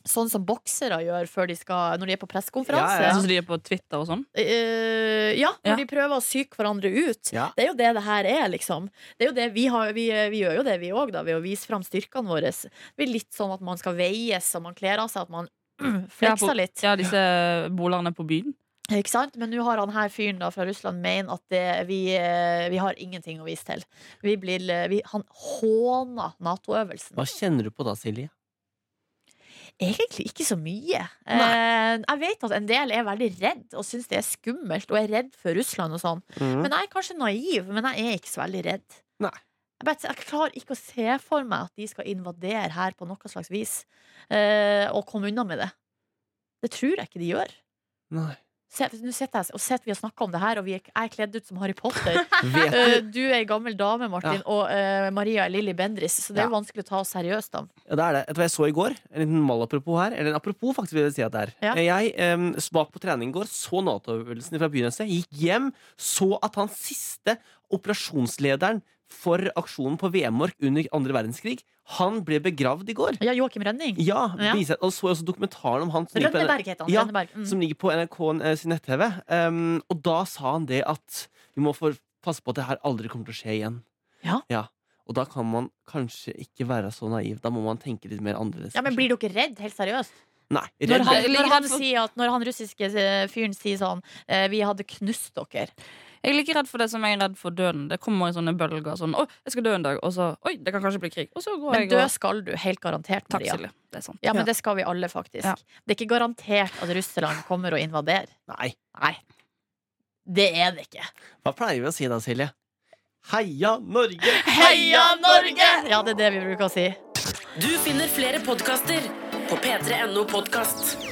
S2: Sånn som boksere gjør før de skal, når de er på pressekonferanse.
S3: Ja, ja.
S4: Sånn som de er på Twitter og sånn.
S2: Uh, ja, når
S4: Ja.
S2: de prøver å psyke hverandre ut.
S3: Ja.
S2: Det er jo det det her er, liksom. Det er jo det vi, har, vi, vi gjør jo det, vi òg, ved å vise fram styrkene våre. Det blir litt sånn at man skal veies, og man kler av seg, at man flekser litt.
S4: Ja, disse bolerne på byen.
S2: Ikke sant? Men nå har han her fyren da fra Russland mener at det, vi, eh, vi har ingenting å vise til. Vi blir, eh, vi, han håner Nato-øvelsen.
S3: Hva kjenner du på da, Silje?
S2: Egentlig ikke så mye. Nei. jeg vet at en del er veldig redd og syns det er skummelt og er redd for Russland og sånn.
S3: Mm.
S2: Men jeg er kanskje naiv, men jeg er ikke så veldig redd.
S3: Nei.
S2: Jeg, vet, jeg klarer ikke å se for meg at de skal invadere her på noe slags vis. eh, og komme unna med det. Det tror jeg ikke de gjør.
S3: Nei.
S2: Nå sitter jeg og sitter vi og snakker om det her, og vi er, jeg er kledd ut som Harry Potter. Eh,
S3: du
S2: er ei gammel dame, Martin,
S3: Ja.
S2: og uh, Maria er Lilly Bendris, så det er jo
S3: Ja.
S2: vanskelig å ta oss seriøst. da
S3: Ja, det er det. Vet du hva jeg så i går? En liten malapropos her. Eller en apropos, faktisk, vil jeg si at det er.
S2: Ja.
S3: Jeg um, var på trening i går, så Nato-øvelsen fra begynnelsen. Gikk hjem, så at han siste operasjonslederen for aksjonen på Vemork under andre verdenskrig, han ble begravd i går.
S2: Ja, Joakim Rønning.
S3: Ja,
S2: Ja.
S3: Og så også dokumentaren om han som ligger på
S2: Rønneberg heter han.
S3: Ja.
S2: Mm.
S3: som ligger på NRK eh, sin nett-TV. Um, og da sa han det at vi må få passe på at det her aldri kommer til å skje igjen.
S2: Ja.
S3: Og da kan man kanskje ikke være så naiv. Da må man tenke litt mer annerledes.
S2: Ja, men Blir dere redd, helt seriøst?
S3: Nei,
S2: Når han, når han, sier at, når han russiske fyren sier sånn eh, Vi hadde knust dere.
S4: Jeg er like redd for det som jeg er redd for døden. Det kommer i sånne bølger. Sånn, Å, jeg skal dø en dag, og så Oi, det kan kanskje bli krig. Og så går
S2: Men
S4: jeg
S2: dø
S4: og
S2: skal du, helt garantert.
S4: Takk, Silje. Det er sant.
S2: Ja, men
S3: Ja.
S2: det skal vi alle, faktisk.
S4: Ja.
S2: Det er ikke garantert at Russland kommer og invaderer.
S3: Nei.
S2: Nei. Det er det ikke.
S3: Hva pleier vi å si da, Silje? Heia Norge!
S2: Heia Norge! Ja, det er det vi bruker å si.
S5: Du finner flere podkaster på p3.no podkast.